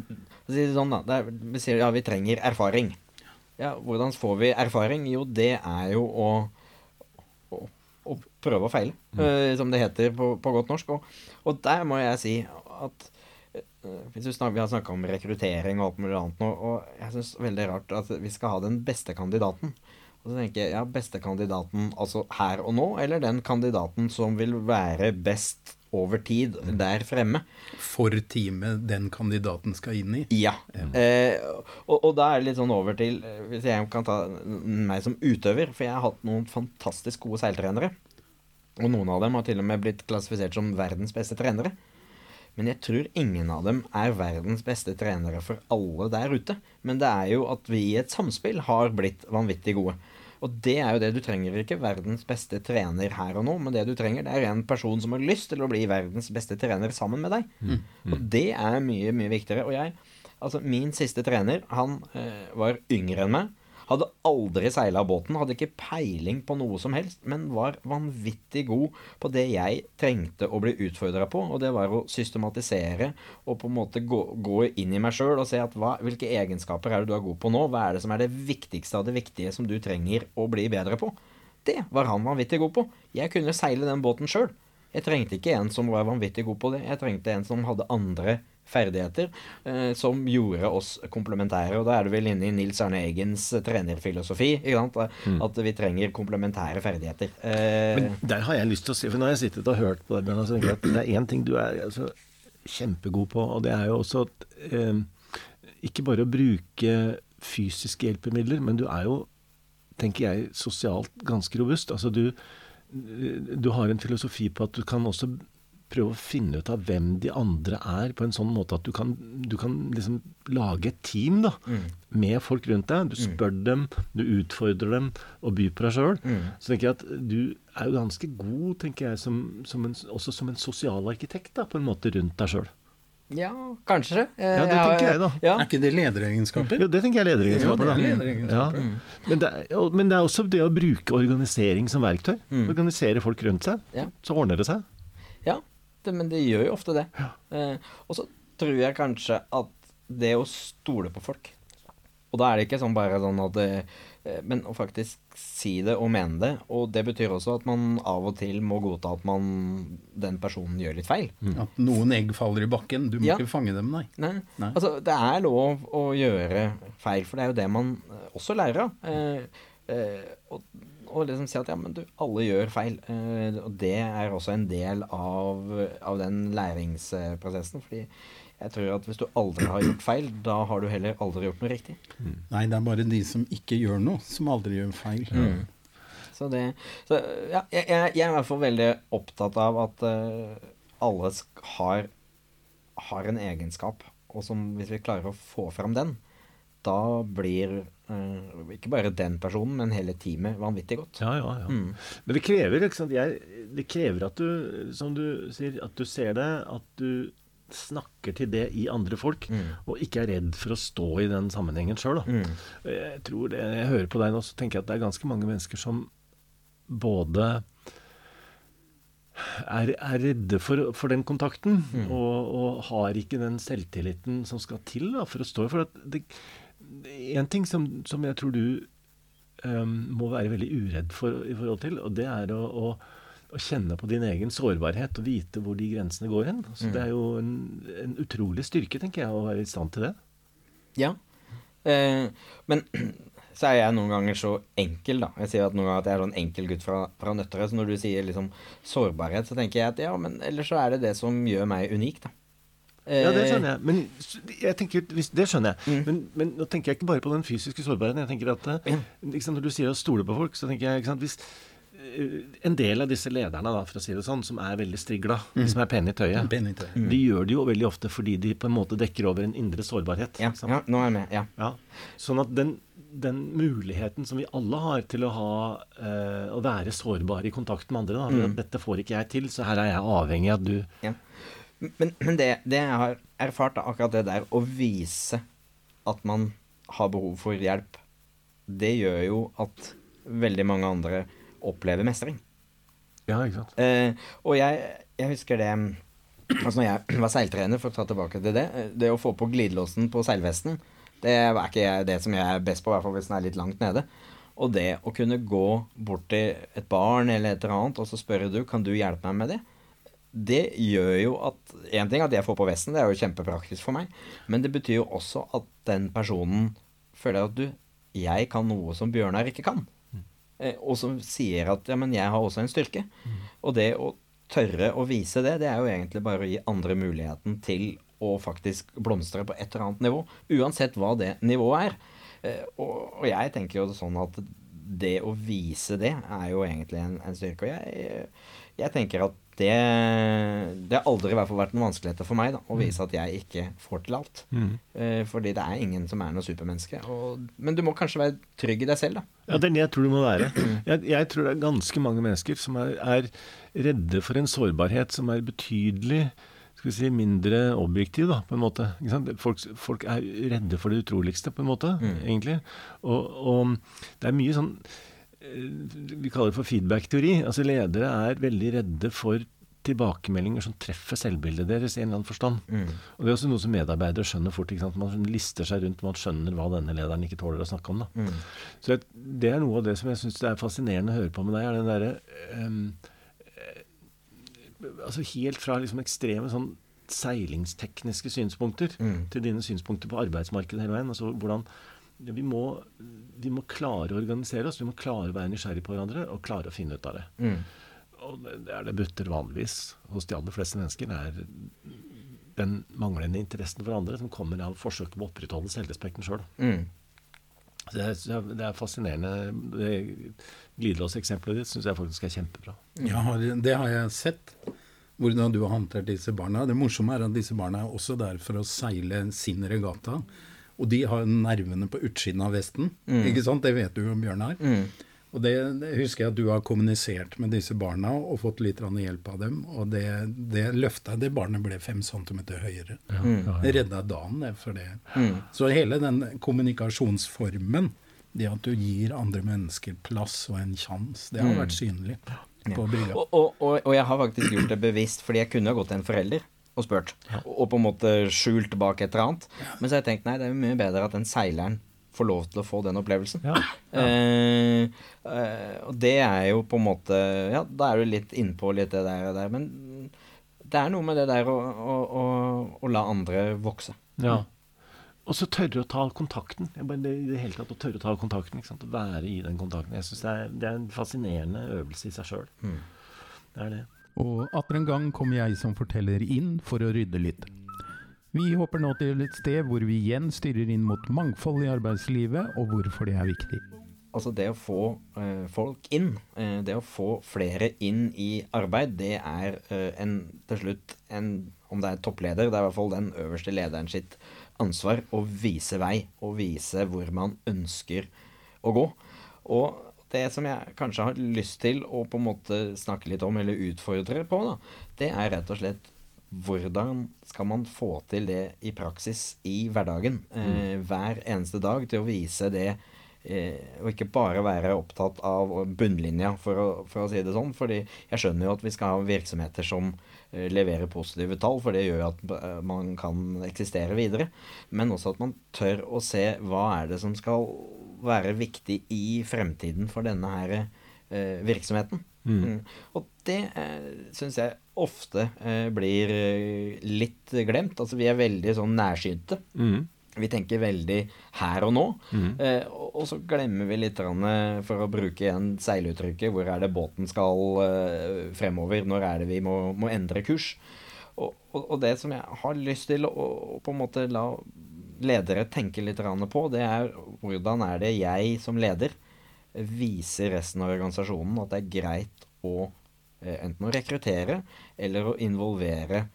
sånn da, det er, Vi sier ja, vi trenger erfaring. Ja, Hvordan får vi erfaring? Jo, det er jo å, å, å prøve og feile, eh, som det heter på, på godt norsk. Og, og der må jeg si at eh, hvis vi, snak, vi har snakka om rekruttering og alt mulig annet nå, og jeg syns veldig rart at vi skal ha den beste kandidaten. Og så tenker jeg, ja, beste kandidaten altså her og nå, eller den kandidaten som vil være best over tid der fremme? For teamet den kandidaten skal inn i. Ja. Eh, og, og da er det litt sånn over til eh, Hvis jeg kan ta meg som utøver, for jeg har hatt noen fantastisk gode seiltrenere. Og noen av dem har til og med blitt klassifisert som verdens beste trenere. Men jeg tror ingen av dem er verdens beste trenere for alle der ute. Men det er jo at vi i et samspill har blitt vanvittig gode. Og det er jo det du trenger ikke verdens beste trener her og nå, men det du trenger, det er en person som har lyst til å bli verdens beste trener sammen med deg. Og det er mye, mye viktigere. Og jeg, altså min siste trener, han eh, var yngre enn meg. Hadde aldri seila båten, hadde ikke peiling på noe som helst, men var vanvittig god på det jeg trengte å bli utfordra på, og det var å systematisere og på en måte gå, gå inn i meg sjøl og se at hva, hvilke egenskaper er det du er god på nå, hva er det som er det viktigste av det viktige som du trenger å bli bedre på. Det var han vanvittig god på. Jeg kunne seile den båten sjøl. Jeg trengte ikke en som var vanvittig god på det, jeg trengte en som hadde andre ferdigheter eh, som gjorde oss komplementære. Og da er du vel inne i Nils Arne Eggens eh, trenerfilosofi. Ikke sant? At vi trenger komplementære ferdigheter. Eh, Men der har jeg lyst til å si, for nå har jeg sittet og hørt på deg, Bjørnar, så at det er én ting du er altså, kjempegod på, og det er jo også at eh, ikke bare å bruke fysiske hjelpemidler, men du er jo, tenker jeg, sosialt ganske robust. Altså du, du har en filosofi på at du kan også prøve å finne ut av hvem de andre er, på en sånn måte at du kan, du kan liksom lage et team da, med folk rundt deg. Du spør dem, du utfordrer dem og byr på deg sjøl. Så tenker jeg at du er jo ganske god, tenker jeg, som, som en, også som en sosialarkitekt, da, på en måte rundt deg sjøl. ja, kanskje. Eh, Ja, det tenker jeg da. Ja. Er ikke det lederegenskaper? Jo, det tenker jeg er lederegenskaper. Ja, det er lederegenskaper. Ja. Men, det er, men det er også det å bruke organisering som verktøy. Organisere folk rundt seg. Ja. Så ordner det seg. Ja, det, men det gjør jo ofte det. Eh, og så tror jeg kanskje at det å stole på folk Og da er det ikke sånn bare sånn at det, eh, Men å faktisk si det og mene det. Og det betyr også at man av og til må godta at man den personen gjør litt feil. At noen egg faller i bakken. Du må Ja. ikke fange dem, nei. Nei. Nei. Altså, det er lov å gjøre feil, for det er jo det man eh, også lærer av. Eh, eh, og, og liksom si at ja, men du, alle gjør feil. Eh, og det er også en del av, av den læringsprosessen. Fordi jeg tror at hvis du aldri har gjort feil, da har du heller aldri gjort noe riktig. Nei, det er bare de som ikke gjør noe, som aldri gjør feil. Så det så, ja, jeg, jeg er i hvert fall veldig opptatt av at uh, alle har, har en egenskap, og som hvis vi klarer å få fram den, da blir eh, ikke bare den personen, men hele teamet vanvittig godt. Ja, ja, ja. Mm. Men det krever, ikke sant? Jeg, det krever at du, som du sier, at du ser det, at du snakker til det i andre folk, og ikke er redd for å stå i den sammenhengen sjøl. Mm. Jeg tror det, jeg hører på deg nå, så tenker jeg at det er ganske mange mennesker som både er, er redde for, for den kontakten, og, og har ikke den selvtilliten som skal til da, for å stå for at det, En ting som, som jeg tror du um, må være veldig uredd for i forhold til, og det er å, å, å kjenne på din egen sårbarhet og vite hvor de grensene går hen. Så Det er jo en, en utrolig styrke, tenker jeg, å være i stand til det. Ja. Eh, men [CLEARS THROAT] så er jeg noen ganger så enkel, da. Jeg sier at noen ganger at jeg er sånn enkel gutt fra, fra Nøtterøy. Så når du sier liksom sårbarhet, så tenker jeg at ja, men ellers så er det det som gjør meg unik, da. Ja, det Eh, skjønner jeg. Men jeg tenker, det skjønner jeg. Mm. Men, men nå tenker jeg ikke bare på den fysiske sårbarheten. Jeg tenker at eh, sant, Når du sier å stole på folk, så tenker jeg sant, hvis eh, en del av disse lederne, da, for å si det sånn, som er veldig strigla, de som er pene i tøyet, Penny tøy. de gjør det jo veldig ofte fordi de på en måte dekker over en indre sårbarhet. Ja, ja, nå er jeg med. Ja. Ja. Sånn at den, den muligheten som vi alle har til å ha eh, å være sårbare i kontakt med andre, da, Mm. at dette får ikke jeg til, så her er jeg avhengig av at du Ja. Men, men det, det jeg har erfart, er akkurat det der å vise at man har behov for hjelp, det gjør jo at veldig mange andre opplever mestring. Ja, ikke sant. Eh, og jeg, jeg husker det Altså når jeg var seiltrener, for å ta tilbake til det eh, Det å få på glidelåsen på seilvesten, det er ikke det som jeg er best på, i hvert fall hvis den er litt langt nede. Og det å kunne gå bort til et barn eller et eller annet og så spørre du, kan du hjelpe meg med det, det gjør jo at Én ting at jeg får på vesten, det er jo kjempepraktisk for meg, men det betyr jo også at den personen føler at du, jeg kan noe som Bjørnar ikke kan. Mm. og som sier at ja, men jeg har også en styrke. Og det å tørre å vise det, det er jo egentlig bare å gi andre muligheten til å faktisk blomstre på et eller annet nivå. Uansett hva det nivået er. Eh, og, og jeg tenker jo sånn at det å vise det er jo egentlig en, en styrke. Og jeg, jeg tenker at det Det har aldri i hvert fall vært noen vanskeligheter for meg da, å vise at jeg ikke får til alt. Eh, fordi det er ingen som er noe supermenneske. Og, men du må kanskje være trygg i deg selv, da. Ja, det er det jeg tror du må være. [CLEARS THROAT] Jeg, jeg tror det er ganske mange mennesker som er, er redde for en sårbarhet som er betydelig skal vi si, mindre objektiv, da, på en måte. Ikke sant? Folk, folk er redde for det utroligste, på en måte, egentlig. Og, og det er mye sånn Vi kaller det for feedback-teori. Altså Ledere er veldig redde for tilbakemeldinger som treffer selvbildet deres i en eller annen forstand. Og Det er også noe som medarbeidere skjønner fort. Man lister seg rundt, man skjønner hva denne lederen ikke tåler å snakke om. da. Så Det er noe av det som jeg syns er fascinerende å høre på med deg. er den der, ehm, eh, altså Helt fra liksom ekstreme sånn seilingstekniske synspunkter til dine synspunkter på arbeidsmarkedet hele veien. altså hvordan vi, må, vi må klare å organisere oss, vi må klare å være nysgjerrige på hverandre og klare å finne ut av det. Og det, det er det butter vanligvis hos de aller fleste mennesker. Det er den manglende interessen for andre som kommer av forsøket på å opprettholde selvrespekten sjøl. Mm. Det, er, det er fascinerende. Det Glidelåseksempelet ditt syns jeg faktisk er kjempebra. Ja, det har jeg sett. Hvordan du har håndtert disse barna. Det morsomme er at disse barna er også der for å seile sin regatta. Og de har nervene på utsiden av vesten. Ikke sant? Det vet du jo, Bjørnar. Og det, det husker jeg at du har kommunisert med disse barna og fått litt hjelp av dem. Og det, det løfta det barnet ble fem centimeter høyere. Det redda dagen det for det. Så hele den kommunikasjonsformen, det at du gir andre mennesker plass og en sjanse, det har vært synlig. Og, og, og, og jeg har faktisk gjort det bevisst, fordi jeg kunne ha gått til en forelder og spurt. Og på en måte skjult bak et eller annet. Men så har jeg tenkt nei, det er mye bedre at den seileren får lov til å få den opplevelsen. Ja. Eh, eh, og det er jo på en måte Ja, da er du litt innpå litt det der der, men det er noe med det der å, å, å, å la andre vokse. Ja. Og så tørre å ta kontakten. Bare, det, I det hele tatt å tørre å ta kontakten. Ikke sant? Å være i den kontakten. Jeg synes det, er, det er en fascinerende øvelse i seg sjøl. Det er det. Og atter en gang kommer jeg som forteller inn for å rydde litt. Vi hopper nå til et sted hvor vi igjen styrer inn mot mangfold i arbeidslivet, og hvorfor det er viktig. Altså det å få eh, folk inn, eh, det å få flere inn i arbeid, det er eh, en, til slutt en Om det er toppleder, det er i hvert fall den øverste lederen sitt ansvar å vise vei, og vise hvor man ønsker å gå. Og det som jeg kanskje har lyst til å på en måte snakke litt om, eller utfordre på, da, det er rett og slett hvordan skal man få til det i praksis i hverdagen? Eh, hver eneste dag til å vise det eh, og ikke bare være opptatt av bunnlinja, for å, for å si det sånn. fordi jeg skjønner jo at vi skal ha virksomheter som eh, leverer positive tall, for det gjør jo at eh, man kan eksistere videre. Men også at man tør å se hva er det som skal være viktig i fremtiden for denne her eh, virksomheten. Mm. Og det eh, syns jeg ofte eh, blir eh, litt glemt. Altså vi er veldig sånn nærsynte. Mm. vi tenker veldig her og nå. Eh, og, og så glemmer vi litt, eh, for å bruke igjen seiluttrykket, hvor er det båten skal eh, fremover? Når er det vi må, må endre kurs? Og, og, og, det som jeg har lyst til å, å på en måte la ledere tenker litt på, det er hvordan er det jeg som leder viser resten av organisasjonen at det er greit å eh, enten å rekruttere eller å involvere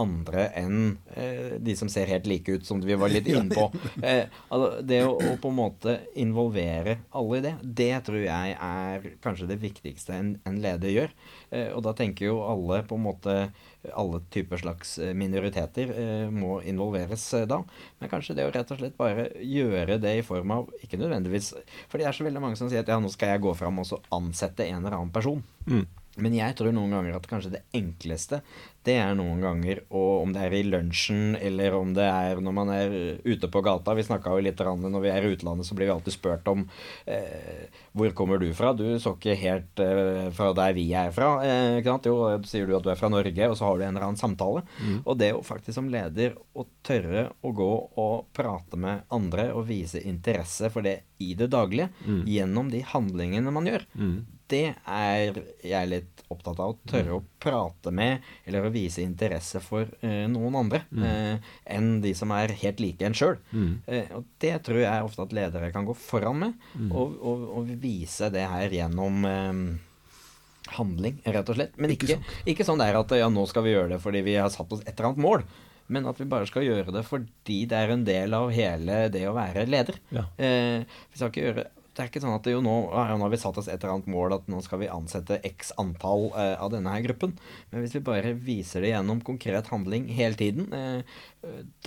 andre enn eh, de som ser helt like ut, som vi var litt [LAUGHS] inne på. Eh, altså, det å, å, på en måte involvere alle i det, det tror jeg er kanskje det viktigste en, en leder gjør. Eh, og da tenker jo alle på en måte alle typer slags eh, minoriteter eh, må involveres da. Men kanskje det å rett og slett bare gjøre det i form av Ikke nødvendigvis For det er så veldig mange som sier at ja, nå skal jeg gå fram og så ansette en eller annen person. Mm. Men jeg tror noen ganger at kanskje det enkleste, det er noen ganger og om det er i lunsjen eller om det er når man er ute på gata Vi snakka jo litt når vi er i utlandet, så blir vi alltid spurt om eh, hvor kommer du fra? Du så ikke helt eh, fra der vi er fra. Eh, ikke sant? Jo, sier du at du er fra Norge, og så har du en eller annen samtale. Mm. Og det å faktisk som leder å tørre å gå og prate med andre og vise interesse for det i det daglige mm. gjennom de handlingene man gjør, mm det er jeg litt opptatt av. Å tørre å prate med eller å vise interesse for uh, noen andre mm. uh, enn de som er helt like en sjøl. Mm. Uh, og det tror jeg ofte at ledere kan gå foran med, mm. og, og, og, vise det her gjennom handling, rett og slett. Men ikke, ikke, sånn der at ja, nå skal vi gjøre det fordi vi har satt oss et eller annet mål. Men at vi bare skal gjøre det fordi det er en del av hele det å være leder. Ja. Eh, vi skal ikke gjøre det er ikke sånn at jo nå, ja, nå har vi satt oss et eller annet mål at nå skal vi ansette x antall eh, av denne her gruppen. Men hvis vi bare viser det gjennom konkret handling hele tiden, eh,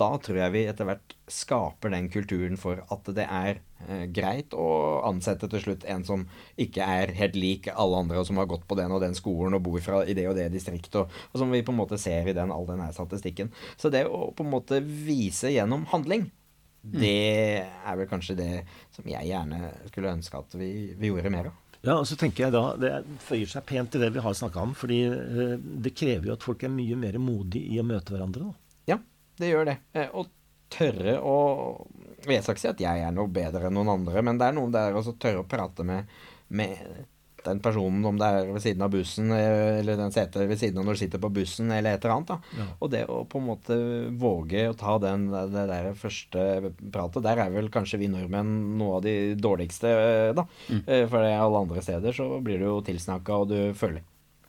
da tror jeg vi etter hvert skaper den kulturen for at det er eh, greit å ansette til slutt en som ikke er helt lik alle andre, og som har gått på den og den skolen og bor fra i det og det distriktet, og, og som vi på en måte ser i den, all den her statistikken. Så det å på en måte vise gjennom handling. Det er vel kanskje det som jeg gjerne skulle ønske at vi, vi gjorde mer av. Ja, og så tenker jeg da, Det føyer seg pent til det vi har snakka om. fordi eh, det krever jo at folk er mye mer modige i å møte hverandre. Da. Ja, det gjør det. Eh, og tørre å Jeg skal ikke si at jeg er noe bedre enn noen andre, men det er noen der å tørre å prate med, med den personen, om det er ved siden av bussen, eh, eller den setet ved siden av når du sitter på bussen, eller et eller annet. Ja. Og det å på en måte våge å ta den, det der første pratet, der er vel kanskje vi nordmenn noe av de dårligste, eh, da. Mm. Eh, for alle andre steder så blir du jo tilsnakka, og du føler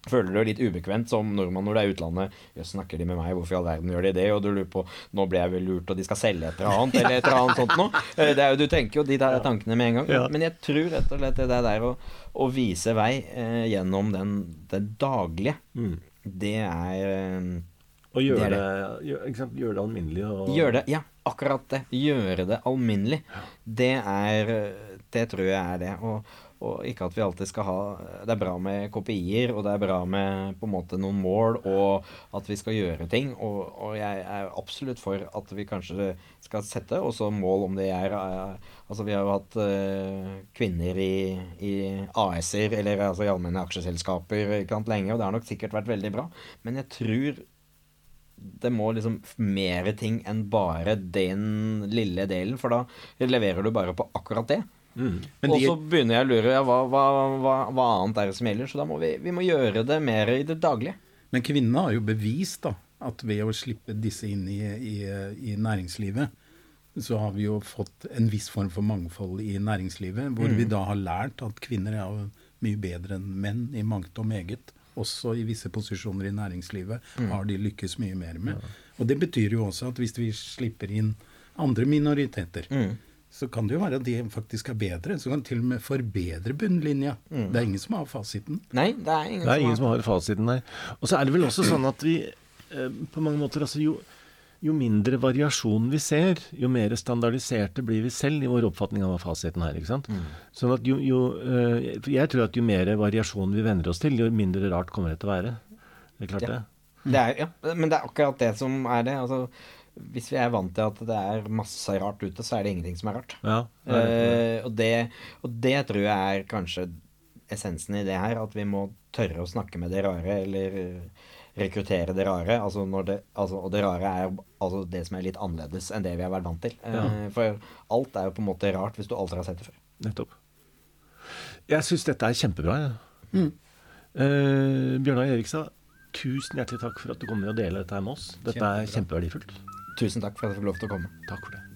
føler du litt ubekvemt som nordmann når du er i utlandet. Jøss, snakker de med meg? Hvorfor i all verden gjør de det? Og du lurer på Nå ble jeg vel lurt, og de skal selge et eller annet, eller et eller annet sånt noe. Det er jo, du tenker jo de der tankene med en gang. Ja. Men jeg tror rett og slett det der å å vise vei eh, gjennom den, det daglige, mm. det er eh, Og gjøre det, det, gjør, gjør det alminnelig? Og... Gjøre det, ja. Akkurat det. Gjøre det alminnelig. Det er Det tror jeg er det. Og, og ikke at vi alltid skal ha Det er bra med kopier, og det er bra med på en måte noen mål, og at vi skal gjøre ting. Og, og jeg er absolutt for at vi kanskje skal sette også mål om det er uh, Altså vi har jo hatt uh, kvinner i, i AS-er, eller altså i allmenne aksjeselskaper, ikke sant, lenge, og det har nok sikkert vært veldig bra. Men jeg tror det må liksom mer ting enn bare den lille delen, for da leverer du bare på akkurat det. Mm. Og så begynner jeg å lure ja, hva, hva, hva, hva, annet er det som gjelder. Så da må vi, vi må gjøre det mer i det daglige. Men kvinnene har jo bevist da, at ved å slippe disse inn i, i, i, næringslivet, så har vi jo fått en viss form for mangfold i næringslivet. Hvor mm. vi da har lært at kvinner er mye bedre enn menn i mangt og meget. Også i visse posisjoner i næringslivet mm. har de lykkes mye mer med. Ja. Og det betyr jo også at hvis vi slipper inn andre minoriteter, mm så kan det jo være at de faktisk er bedre. Så kan de til og med forbedre bunnlinja. Mm. Det er ingen som har fasiten. Nei, det er ingen, det er ingen som, har... som, har... fasiten, nei. Og så er det vel også sånn at vi eh, på mange måter altså jo, jo, mindre variasjon vi ser, jo mer standardiserte blir vi selv i vår oppfatning av fasiten her. ikke sant? Mm. Sånn at jo, jo eh, Jeg tror at jo mer variasjon vi venner oss til, jo mindre rart kommer det til å være. Det er klart ja. det. det er, ja, men det er akkurat det som er det. altså hvis vi er vant til at det er masse rart ute, så er det ingenting som er rart. Ja, det er uh, og, det, og, det, tror jeg er kanskje essensen i det her. At vi må tørre å snakke med det rare, eller rekruttere det rare. Altså når det, altså, og det rare er altså det som er litt annerledes enn det vi har vært vant til. Eh, for alt er jo på en måte rart hvis du aldri har sett det før. Nettopp. Jeg syns dette er kjempebra. Ja. Eh, Bjørnar Erikstad, tusen hjertelig takk for at du kom ned og delte dette med oss. Dette er kjempeverdifullt. Tusen takk for at jeg fikk lov til å komme. Takk for det.